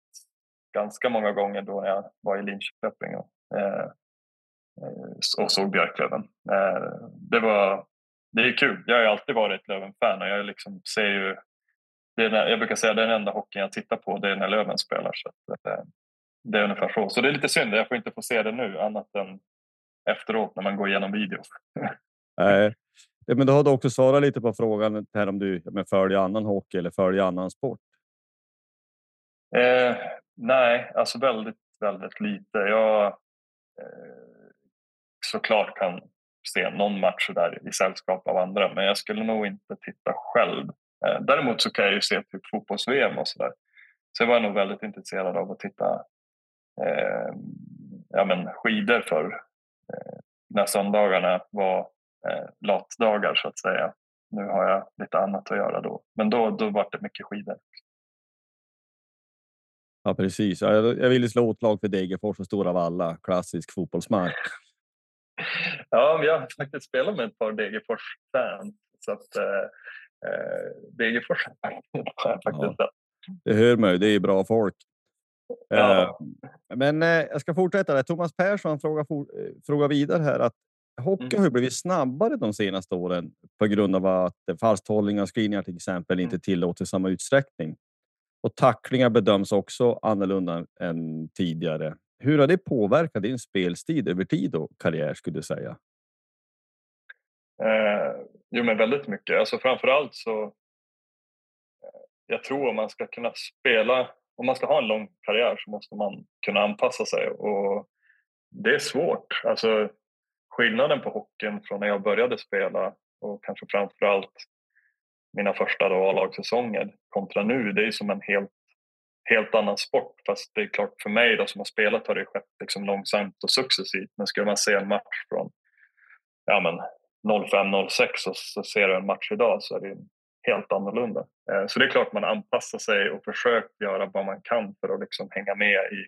ganska många gånger då jag var i Linköping och, eh, eh och såg Björklöven. Eh, det, var, det är kul. Jag har alltid varit ett Löven-fan och jag liksom ser ju det är, jag brukar säga att den enda hockeyn jag tittar på det är när Löven spelar. Så det, eh, det är ungefär så. Så det är lite synd, jag får inte få se det nu annat än efteråt när man går igenom video. Nej, men då har du också svarat lite på frågan här om du men följer annan hockey eller följer annan sport. Eh, nej, alltså väldigt, väldigt lite. Jag eh, såklart kan se någon match där i sällskap av andra, men jag skulle nog inte titta själv Eh, däremot så kan jag ju se typ fotbolls-VM och sådär. Så jag var nog väldigt intresserad av att titta eh, ja, men skidor för eh, när söndagarna var eh, latdagar så att säga. Nu har jag lite annat att göra då, men då, då var det mycket skidor. Ja, precis. Jag, jag ville slå ett lag för Degerfors och Stora Valla, klassisk fotbollsmark. ja, vi har faktiskt spelat med ett par Degerfors-fans. Så att, eh, eh, Degerfors faktiskt ja, Det hör man ju, det är bra folk. Ja. Eh, men eh, jag ska fortsätta. Där. Thomas Persson frågar, for, eh, frågar vidare här att hockeyn mm. har blivit snabbare de senaste åren på grund av att fasthållning och screeningar till exempel inte mm. tillåts i samma utsträckning. Och tacklingar bedöms också annorlunda än tidigare. Hur har det påverkat din spelstil över tid och karriär skulle du säga? Eh, jo, men väldigt mycket. Alltså framförallt så... Eh, jag tror om man ska kunna spela, om man ska ha en lång karriär så måste man kunna anpassa sig och det är svårt. Alltså skillnaden på hockeyn från när jag började spela och kanske framförallt mina första A-lagssäsonger kontra nu, det är som en helt, helt annan sport. Fast det är klart för mig då, som har spelat har det skett liksom långsamt och successivt. Men skulle man se en match från ja, men 05-06 och så ser du en match idag så är det helt annorlunda. Eh, så det är klart man anpassar sig och försöker göra vad man kan för att liksom hänga med i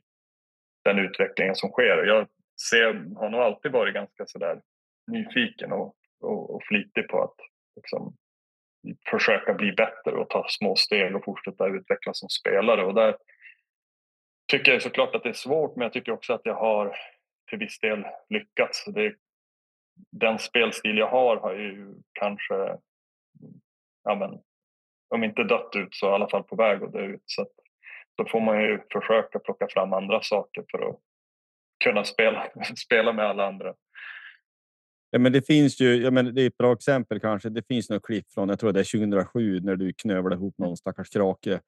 den utvecklingen som sker. Jag ser, har nog alltid varit ganska sådär nyfiken och, och, och flitig på att liksom försöka bli bättre och ta små steg och fortsätta utvecklas som spelare. Och där tycker jag såklart att det är svårt men jag tycker också att jag har till viss del lyckats. Det den spelstil jag har har ju kanske, ja men, om inte dött ut så i alla fall på väg att dö ut. Så att, då får man ju försöka plocka fram andra saker för att kunna spela, spela med alla andra. Ja, men det finns ju, ja, men det är ett bra exempel kanske. Det finns något klipp från, jag tror det är 2007 när du knövlade ihop någon stackars krake.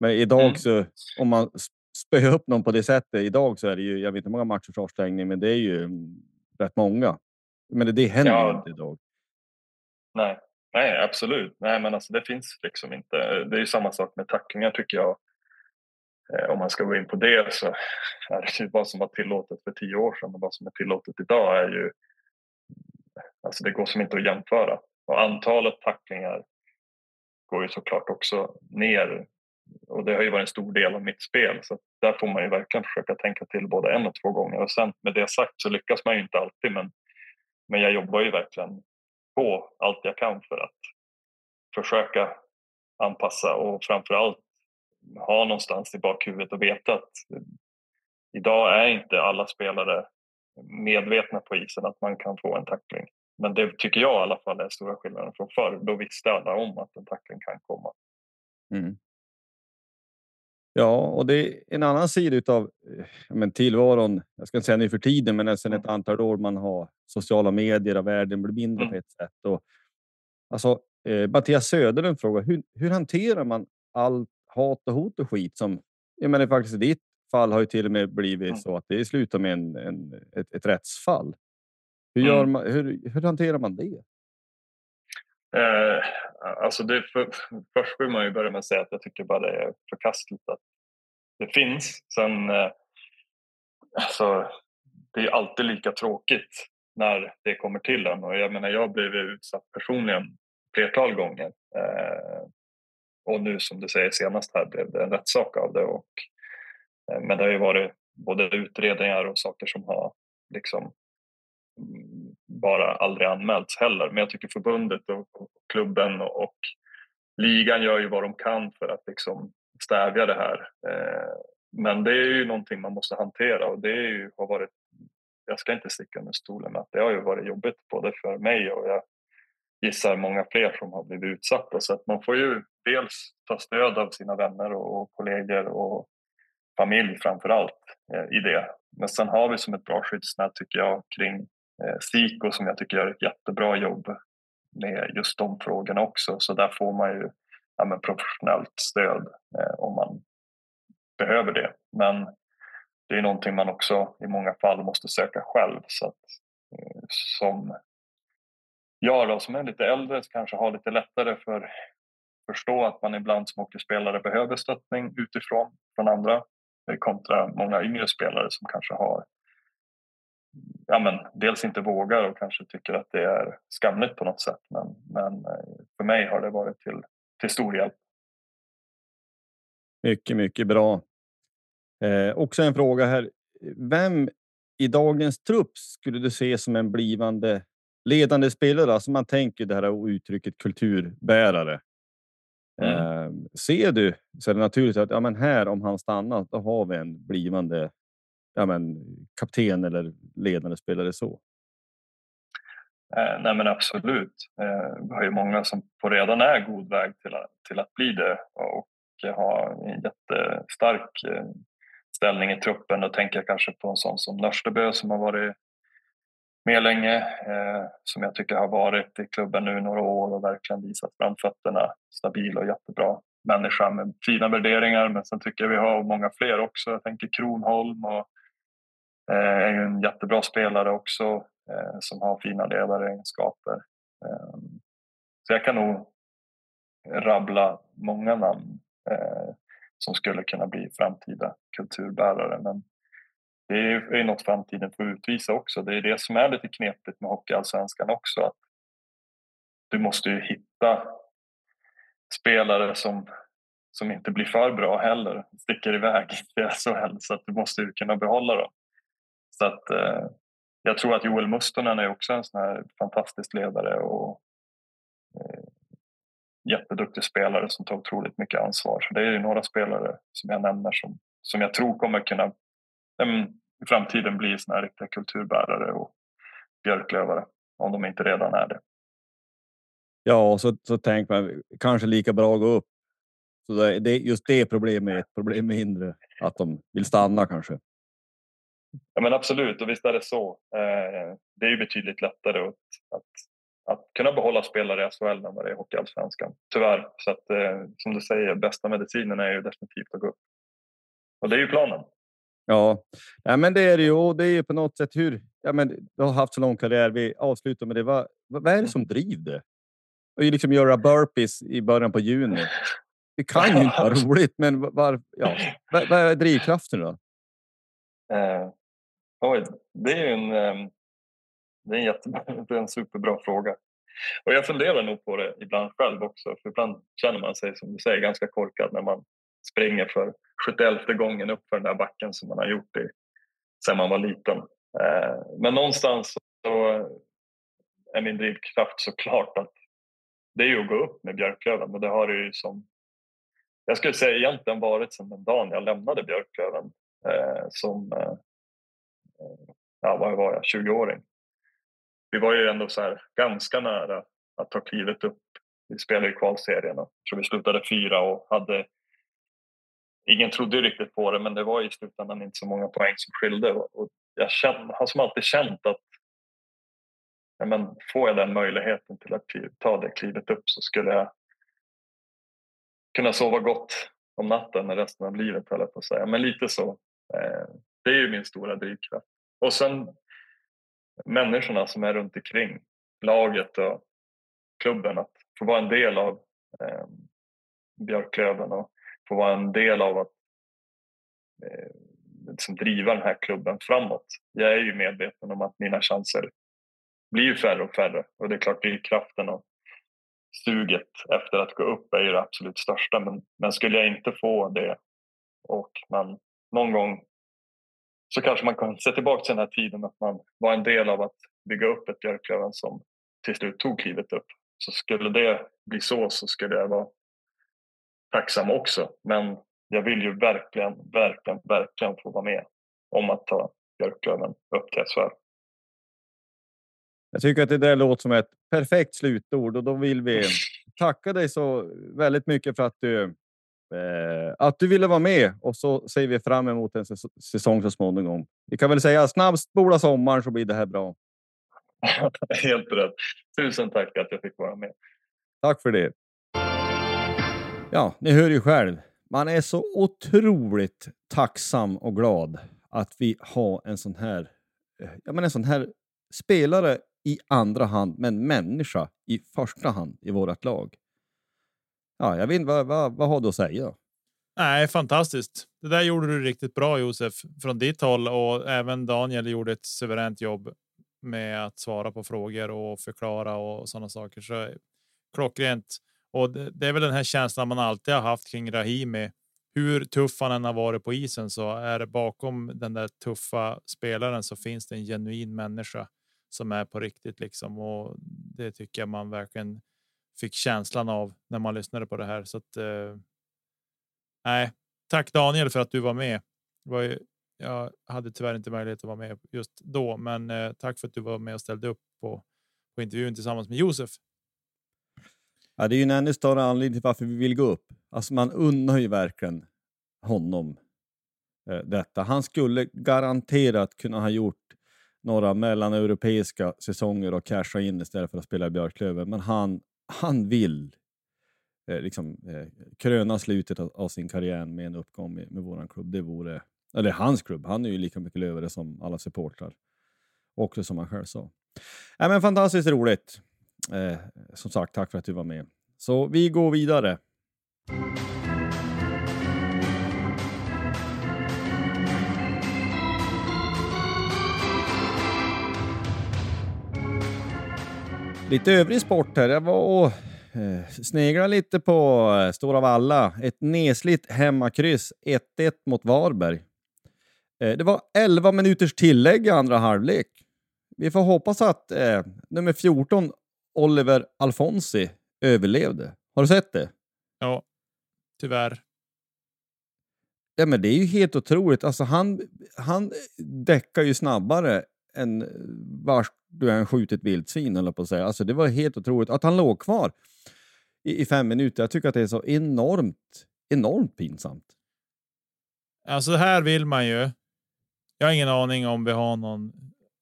Men idag mm. så, om man spöar upp någon på det sättet, idag så är det ju, jag vet inte hur många matchers avstängning, men det är ju rätt många. Men det händer ja. inte idag. Nej. Nej, absolut. Nej, men alltså, det finns liksom inte. Det är ju samma sak med tacklingar tycker jag. Eh, om man ska gå in på det så är det ju vad som var tillåtet för tio år sedan och vad som är tillåtet idag är ju... Alltså det går som inte att jämföra. Och antalet tacklingar går ju såklart också ner. Och det har ju varit en stor del av mitt spel. Så där får man ju verkligen försöka tänka till både en och två gånger. Och sen med det sagt så lyckas man ju inte alltid. Men men jag jobbar ju verkligen på allt jag kan för att försöka anpassa och framförallt ha någonstans i bakhuvudet och veta att idag är inte alla spelare medvetna på isen att man kan få en tackling. Men det tycker jag i alla fall är stora skillnaden från förr. Då visste alla om att en tackling kan komma. Mm. Ja, och det är en annan sida av men, tillvaron. Jag ska inte säga nu för tiden, men sen ett antal år man har sociala medier och världen blir mindre Mm. på ett sätt. Och, alltså, eh, Mattias Söderlund frågar hur, hur hanterar man all hat och hot och skit som jag menar faktiskt i ditt fall har ju till och med blivit Mm. så att det slutar med en, en, ett, ett rättsfall. Hur, Mm. gör man, hur, hur hanterar man det? Eh, alltså det för, först vill man ju börja med att säga att jag tycker bara det är förkastligt att det finns. Sen, eh, alltså, det är alltid lika tråkigt när det kommer till en. Och jag menar, jag har blivit utsatt personligen flertal gånger. Eh, och nu som du säger senast här blev det en rättssak av det. Och, eh, men det har ju varit både utredningar och saker som har liksom mm, Mm, bara aldrig anmälts heller. Men jag tycker förbundet och, och klubben och, och ligan gör ju vad de kan för att liksom stävja det här. Eh, men det är ju någonting man måste hantera och det är ju, har varit, jag ska inte sticka under stolen med att det har ju varit jobbigt både för mig och jag gissar många fler som har blivit utsatta. Så att man får ju dels ta stöd av sina vänner och, och kollegor och familj framför allt eh, i det. Men sen har vi som ett bra skyddsnät tycker jag kring Eh, Siko som jag tycker gör ett jättebra jobb med just de frågorna också. Så där får man ju ja, men professionellt stöd eh, om man behöver det. Men det är någonting man också i många fall måste söka själv. Så att, eh, som jag då, som är lite äldre kanske har lite lättare för att förstå att man ibland som hockeyspelare behöver stöttning utifrån från andra eh, kontra många yngre spelare som kanske har ja, men dels inte vågar och kanske tycker att det är skamligt på något sätt. Men, men eh, för mig har det varit till, till stor hjälp. Mycket, mycket bra. Eh, också en fråga här. Vem i dagens trupp skulle du se som en blivande ledande spelare? Alltså man tänker det här uttrycket kulturbärare. Mm. Eh, ser du så är det naturligt att ja, men här om han stannar, då har vi en blivande ja, men, kapten eller ledande spelare så. Eh, nej men absolut. Eh, vi har ju många som på redan är god väg till att, till att bli det och har en jättestark eh, ställning i truppen. Då tänker jag kanske på en sån som Nörstebö som har varit med länge, eh, som jag tycker har varit i klubben nu några år och verkligen visat framfötterna. Stabil och jättebra människa med fina värderingar. Men sen tycker jag vi har många fler också. Jag tänker Kronholm och Eh, är ju en jättebra spelare också eh, som har fina ledaregenskaper. Eh, så jag kan nog rabbla många namn eh, som skulle kunna bli framtida kulturbärare. Men det är ju något framtiden får utvisa också. Det är det som är lite knepigt med Hockeyallsvenskan också. Att du måste ju hitta spelare som, som inte blir för bra heller, sticker iväg i SHL. Så att du måste ju kunna behålla dem. Så att eh, jag tror att Joel Mustonen är också en sån här fantastisk ledare och eh, jätteduktig spelare som tar otroligt mycket ansvar. Så det är ju några spelare som jag nämner som, som jag tror kommer kunna eh, i framtiden bli såna här riktiga kulturbärare och björklövare om de inte redan är det. Ja, och så, så tänker man kanske lika bra att gå upp. Så det, just det problemet är ett problem mindre, att de vill stanna kanske. Ja men absolut, och visst är det så. Eh, det är ju betydligt lättare att, att, att kunna behålla spelare i SHL än vad det är i Hockeyallsvenskan. Tyvärr. Så att, eh, som du säger, bästa medicinen är ju definitivt att gå upp. Och det är ju planen. Ja, ja men det är det ju. Och det är ju på något sätt hur... Ja, men du har haft så lång karriär. Vi avslutar med det. Vad, vad är det som driver det? Och ju liksom göra burpees i början på juni. Det kan ju inte vara roligt, men var, ja. vad, vad är drivkraften då? Eh, oj, det är ju en, ehm, det är en, jättebra, det är en superbra fråga. Och jag funderar nog på det ibland själv också. För ibland känner man sig, som du säger, ganska korkad när man springer för 71 gången upp för den där backen som man har gjort i, sedan man var liten. Eh, men någonstans så är min drivkraft såklart att det är ju att gå upp med Björklöven. Och det har det ju som, jag skulle säga egentligen varit sedan den dagen jag lämnade Björklöven eh, som, eh, ja vad var jag, 20-åring. Vi var ju ändå så här ganska nära att ta klivet upp vi spelade i kvalserien och tror vi slutade fyra och hade Ingen trodde riktigt på det men det var i slutändan inte så många poäng som skilde och jag känner, har som alltid känt att ja, men får jag den möjligheten till att ta det klivet upp så skulle jag kunna sova gott om natten resten av livet höll jag på att säga. Men lite så. Eh, det är ju min stora drivkraft. Och sen människorna som är runt omkring laget och klubben. Att få vara en del av eh, Björklöven och få vara en del av att eh, liksom driva den här klubben framåt. Jag är ju medveten om att mina chanser blir ju färre och färre och det är klart drivkraften och suget efter att gå upp är ju det absolut största men, men skulle jag inte få det och man någon gång så kanske man kan se tillbaka till den här tiden att man var en del av att bygga upp ett Björklöven som till slut tog klivet upp. Så skulle det bli så så skulle jag vara tacksam också. Men jag vill ju verkligen, verkligen, verkligen få vara med om att ta Björklöven upp till SHL. Jag tycker att det där låter som ett perfekt slutord och då vill vi tacka dig så väldigt mycket för att du att du ville vara med och så ser vi fram emot en säsong så småningom. Vi kan väl säga snabbast spola sommaren så blir det här bra. Helt rätt. Tusen tack att jag fick vara med. Tack för det. Ja, ni hör ju själv. Man är så otroligt tacksam och glad att vi har en sån här, eh, ja, men en sån här spelare i andra hand, men människa i första hand i vårt lag. Ja, jag vet vad, vad, vad har du att säga? Nej, fantastiskt. Det där gjorde du riktigt bra Josef från ditt håll och även Daniel gjorde ett suveränt jobb med att svara på frågor och förklara och sådana saker. Så klockrent. Och det, det är väl den här känslan man alltid har haft kring Rahimi. Hur tuff han än har varit på isen så är det bakom den där tuffa spelaren så finns det en genuin människa som är på riktigt liksom. Och det tycker jag man verkligen fick känslan av när man lyssnade på det här. Så att. Eh, nej, tack Daniel för att du var med. var ju, jag hade tyvärr inte möjlighet att vara med just då, men eh, tack för att du var med och ställde upp på, på intervjun tillsammans med Josef. Ja, det är ju en ännu större anledning till varför vi vill gå upp. Alltså man unnar ju verkligen honom eh, detta. Han skulle garanterat kunna ha gjort några mellaneuropeiska säsonger och casha in istället för att spela i Björklöven. Men han, han vill eh, liksom, eh, kröna slutet av, av, sin karriär med en uppgång med, med vår klubb. Det vore, eller hans klubb. Han är ju lika mycket lövare som alla supportrar. Också som han själv sa. Äh, men fantastiskt roligt. Eh, som sagt, tack för att du var med. Så vi går vidare. Lite övrig sport här. Jag var och eh, sneglade lite på eh, Stora Valla. Ett nesligt hemmakryss 1-1 mot Varberg. Eh, det var 11 minuters tillägg i andra halvlek. Vi får hoppas att eh, nummer 14, Oliver Alfonsi, överlevde. Har du sett det? Ja, tyvärr. Ja, men det är ju helt otroligt. Alltså, han, han däckar ju snabbare än vars du än skjutit vildsvin, eller på att säga. Alltså, det var helt otroligt. Att han låg kvar i, i fem minuter, jag tycker att det är så enormt, enormt pinsamt. Alltså här vill man ju. Jag har ingen aning om vi har någon,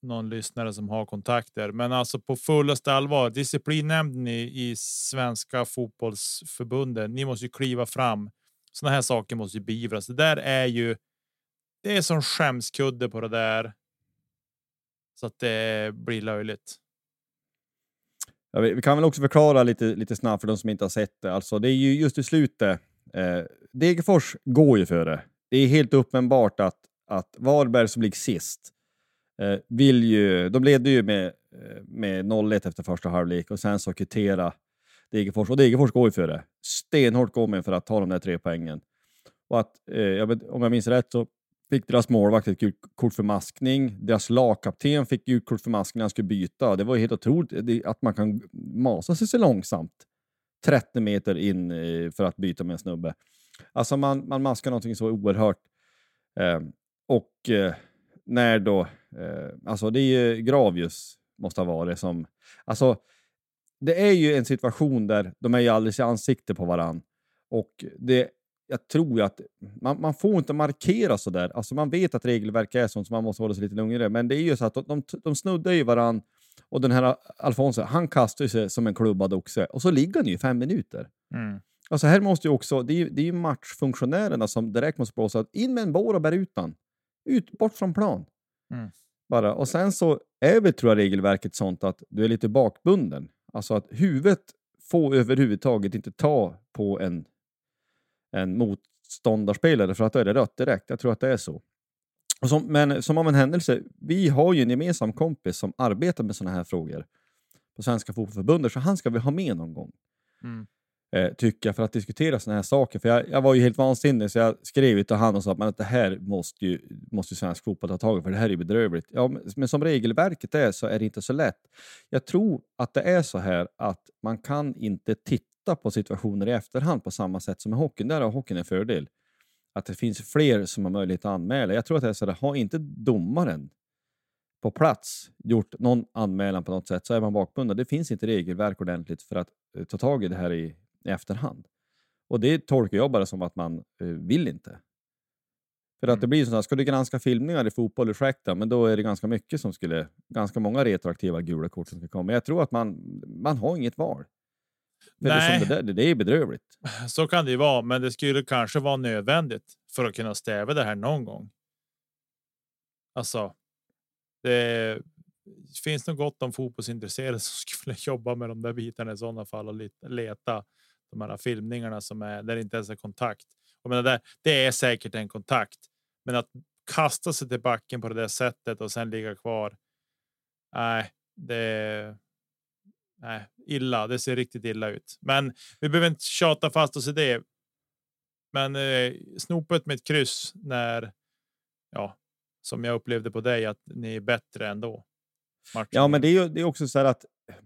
någon lyssnare som har kontakter, men alltså på fullaste allvar. Disciplinnämnden i, i Svenska fotbollsförbundet. Ni måste ju kliva fram. Såna här saker måste ju beivras. Det där är ju. Det är som skämskudde på det där. Så att det blir löjligt. Ja, vi, vi, kan väl också förklara lite, lite snabbt för de som inte har sett det. Alltså, det är ju just i slutet. Eh, Degerfors går ju före. Det är helt uppenbart att, att Varberg som ligger sist eh, vill ju... De ledde ju med, eh, med 0-1 efter första halvlek och sen så kvittera Degerfors. Och Degerfors går ju före. Stenhårt går med för att ta de där tre poängen. Och att, eh, jag vet, om jag minns rätt så fick deras målvakt ett gult kort för maskning. Deras lagkapten fick gult kort för maskning när han skulle byta. Det var helt otroligt eh, att man kan masa sig så långsamt 30 meter in eh, för att byta med en snubbe. Alltså man, man maskar någonting så oerhört. Eh, och eh, när då, eh, alltså det är ju Gravius måste ha varit som, alltså det är ju en situation där de är ju alldeles i ansikte på varann. Och det, jag tror ju att man, man får inte markera så där. Alltså man vet att regelverket är sånt så man måste hålla sig lite lugnare. Men det är ju så att de, de, de snuddar ju varann och den här Alfonso, han kastar sig som en klubbad oxe och så ligger han ju i fem minuter. Mm. Alltså här måste ju också, det är ju, det är ju matchfunktionärerna som direkt måste blåsa in med en bår och bär ut den. Ut, bort från plan. Mm. Bara. Och sen så är väl tror jag regelverket sånt att du är lite bakbunden. Alltså att huvudet får överhuvudtaget inte ta på en, en motståndarspelare för att då är det rött direkt. Jag tror att det är så. Som, men som av en händelse, vi har ju en gemensam kompis som arbetar med sådana här frågor på Svenska Fotbollförbundet, så han ska vi ha med någon gång. Mm. Eh, tycker jag, för att diskutera sådana här saker. För jag, jag var ju helt vansinnig så jag skrev till han och sa att, men att det här måste ju, måste ju svensk fotboll ta tag i, för det här är bedrövligt. Ja, men, men som regelverket är så är det inte så lätt. Jag tror att det är så här att man kan inte titta på situationer i efterhand på samma sätt som i hockeyn. Där har hockeyn en fördel. Att det finns fler som har möjlighet att anmäla. Jag tror att det är så att har inte domaren på plats gjort någon anmälan på något sätt så är man bakbunden. Det finns inte regelverk ordentligt för att eh, ta tag i det här i, i efterhand. Och det tolkar jag bara som att man eh, vill inte. För att det blir så att ska du granska filmningar i fotboll, ursäkta, men då är det ganska mycket som skulle, ganska många retroaktiva gula kort som ska komma. Jag tror att man, man har inget val. För Nej. Det, där, det är bedrövligt. Så kan det ju vara, men det skulle kanske vara nödvändigt för att kunna stäva det här någon gång. Alltså, det finns nog gott om fotbollsintresserade som skulle jobba med de där bitarna i sådana fall och leta de här filmningarna som är där det inte ens är kontakt. Och men det, det är säkert en kontakt, men att kasta sig till backen på det där sättet och sen ligga kvar. Nej, det nej, illa. Det ser riktigt illa ut, men vi behöver inte tjata fast oss i det. Men eh, snopet med ett kryss när ja, som jag upplevde på dig att ni är bättre ändå. Matchen. Ja, men det är ju det är också så här att eh,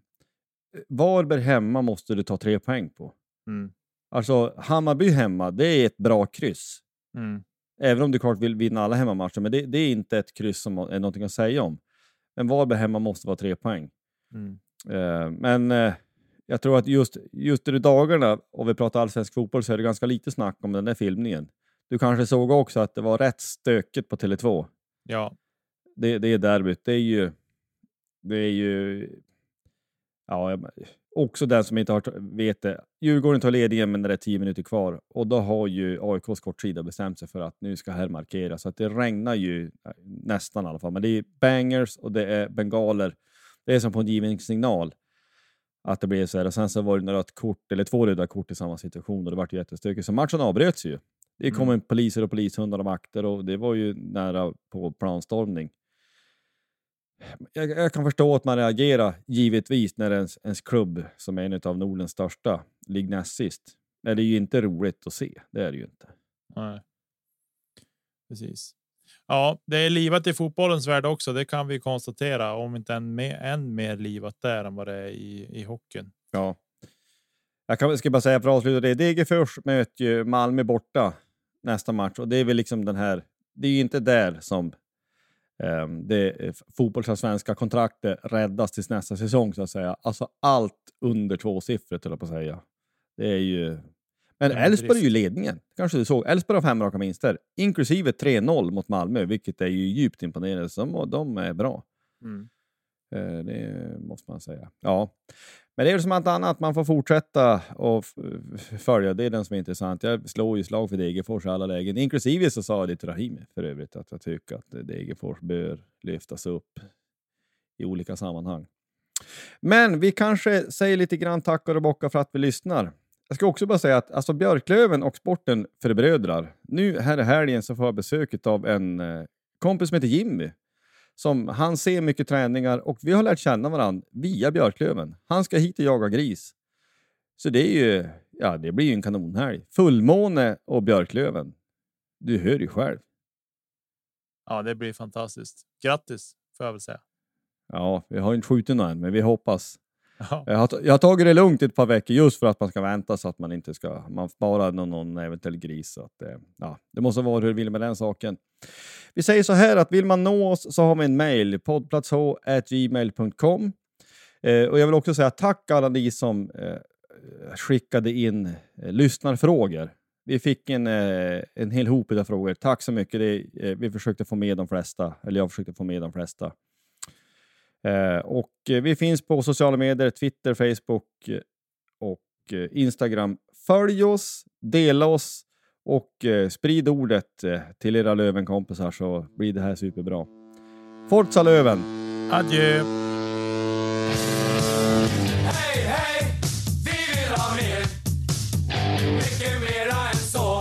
Varberg hemma måste du ta tre poäng på. Mm. Alltså Hammarby hemma, det är ett bra kryss. Mm. Även om du klart vill vinna alla hemmamatcher, men det, det är inte ett kryss som är någonting att säga om. Men Varberg hemma måste vara tre poäng. Mm. Eh, men eh, jag tror att just, just i dagarna, och vi pratar allsvensk fotboll, så är det ganska lite snack om den där filmningen. Du kanske såg också att det var rätt stökigt på Tele2. Ja, Det, det är derbyt. Det är ju... Det är ju... Ja, också den som inte har vet det. Djurgården tar ledningen men det är tio minuter kvar och då har ju AIKs kortsida bestämt sig för att nu ska här markera. Så att det regnar ju eh, nästan i alla fall. Men det är bangers och det är bengaler. Det är som på en given signal att det blir så här. Och sen så var det några rött kort, eller två röda kort i samma situation och det vart ju jättestökigt. Så matchen avbröts ju. Det kom en poliser och polishundar och vakter och det var ju nära på planstormning. Jag, jag kan förstå att man reagerar, givetvis, när ens, ens klubb, som är en av Nordens största, ligger näst sist. Men det är ju inte roligt att se. Det är det ju inte. nej. Precis. Ja, det är livat i fotbollens värld också. Det kan vi konstatera, om inte än mer, än mer livat där än vad det är i, i hockeyn. Ja. Jag kan, ska bara säga för att avsluta det. Degerfors möter ju Malmö borta nästa match och det är väl liksom den här. Det är ju inte där som um, det fotbollsallsvenska kontraktet räddas tills nästa säsong så att säga. Alltså allt under tvåsiffrigt höll jag på att säga. Det är ju. Men Elfsborg är ju ledningen. Kanske du såg. Elfsborg har fem raka vinster, inklusive 3-0 mot Malmö, vilket är ju djupt imponerande. Så de, de är bra. Mm. Eh, Det måste man säga. Ja. Men det är väl som allt annat, man får fortsätta och följa. Det är den som är intressant. Jag slår ju slag för Degerfors i alla lägen. Inklusive så sa jag det till Rahimi för övrigt, att jag tycker att Degerfors bör lyftas upp i olika sammanhang. Men vi kanske säger lite grann tackar och bockar för att vi lyssnar. Jag ska också bara säga att alltså Björklöven och sporten förbrödrar. Nu här i helgen så får jag besök av en eh, kompis som heter Jimmy som han ser mycket träningar och vi har lärt känna varandra via Björklöven. Han ska hit och jaga gris. Så det är ju, ja det blir ju en kanonhelg. Fullmåne och Björklöven. Du hör ju själv. Ja, det blir fantastiskt. Grattis får jag väl säga. Ja, vi har inte skjutit någon än, men vi hoppas. Ja, Jag har, jag har tagit det lugnt ett par veckor just för att man ska vänta så att man inte ska, man sparar någon, någon eventuell gris. Så att, eh, ja, det måste vara hur du vill med den saken. Vi säger så här att vill man nå oss så har vi en mail, poddplatsh.gmail.com. Eh, och jag vill också säga tack alla ni som eh, skickade in eh, lyssnarfrågor. Vi fick en, eh, en hel hop av frågor. Tack så mycket. Det, eh, vi försökte få med de flesta, eller jag försökte få med de flesta. Eh, och eh, vi finns på sociala medier, Twitter, Facebook eh, och Instagram. Följ oss, dela oss och sprid ordet till era Lövenkompisar så blir det här superbra. Forza Löven! Adjö! Hej, hej! Vi vill ha mer. Mycket mera än så.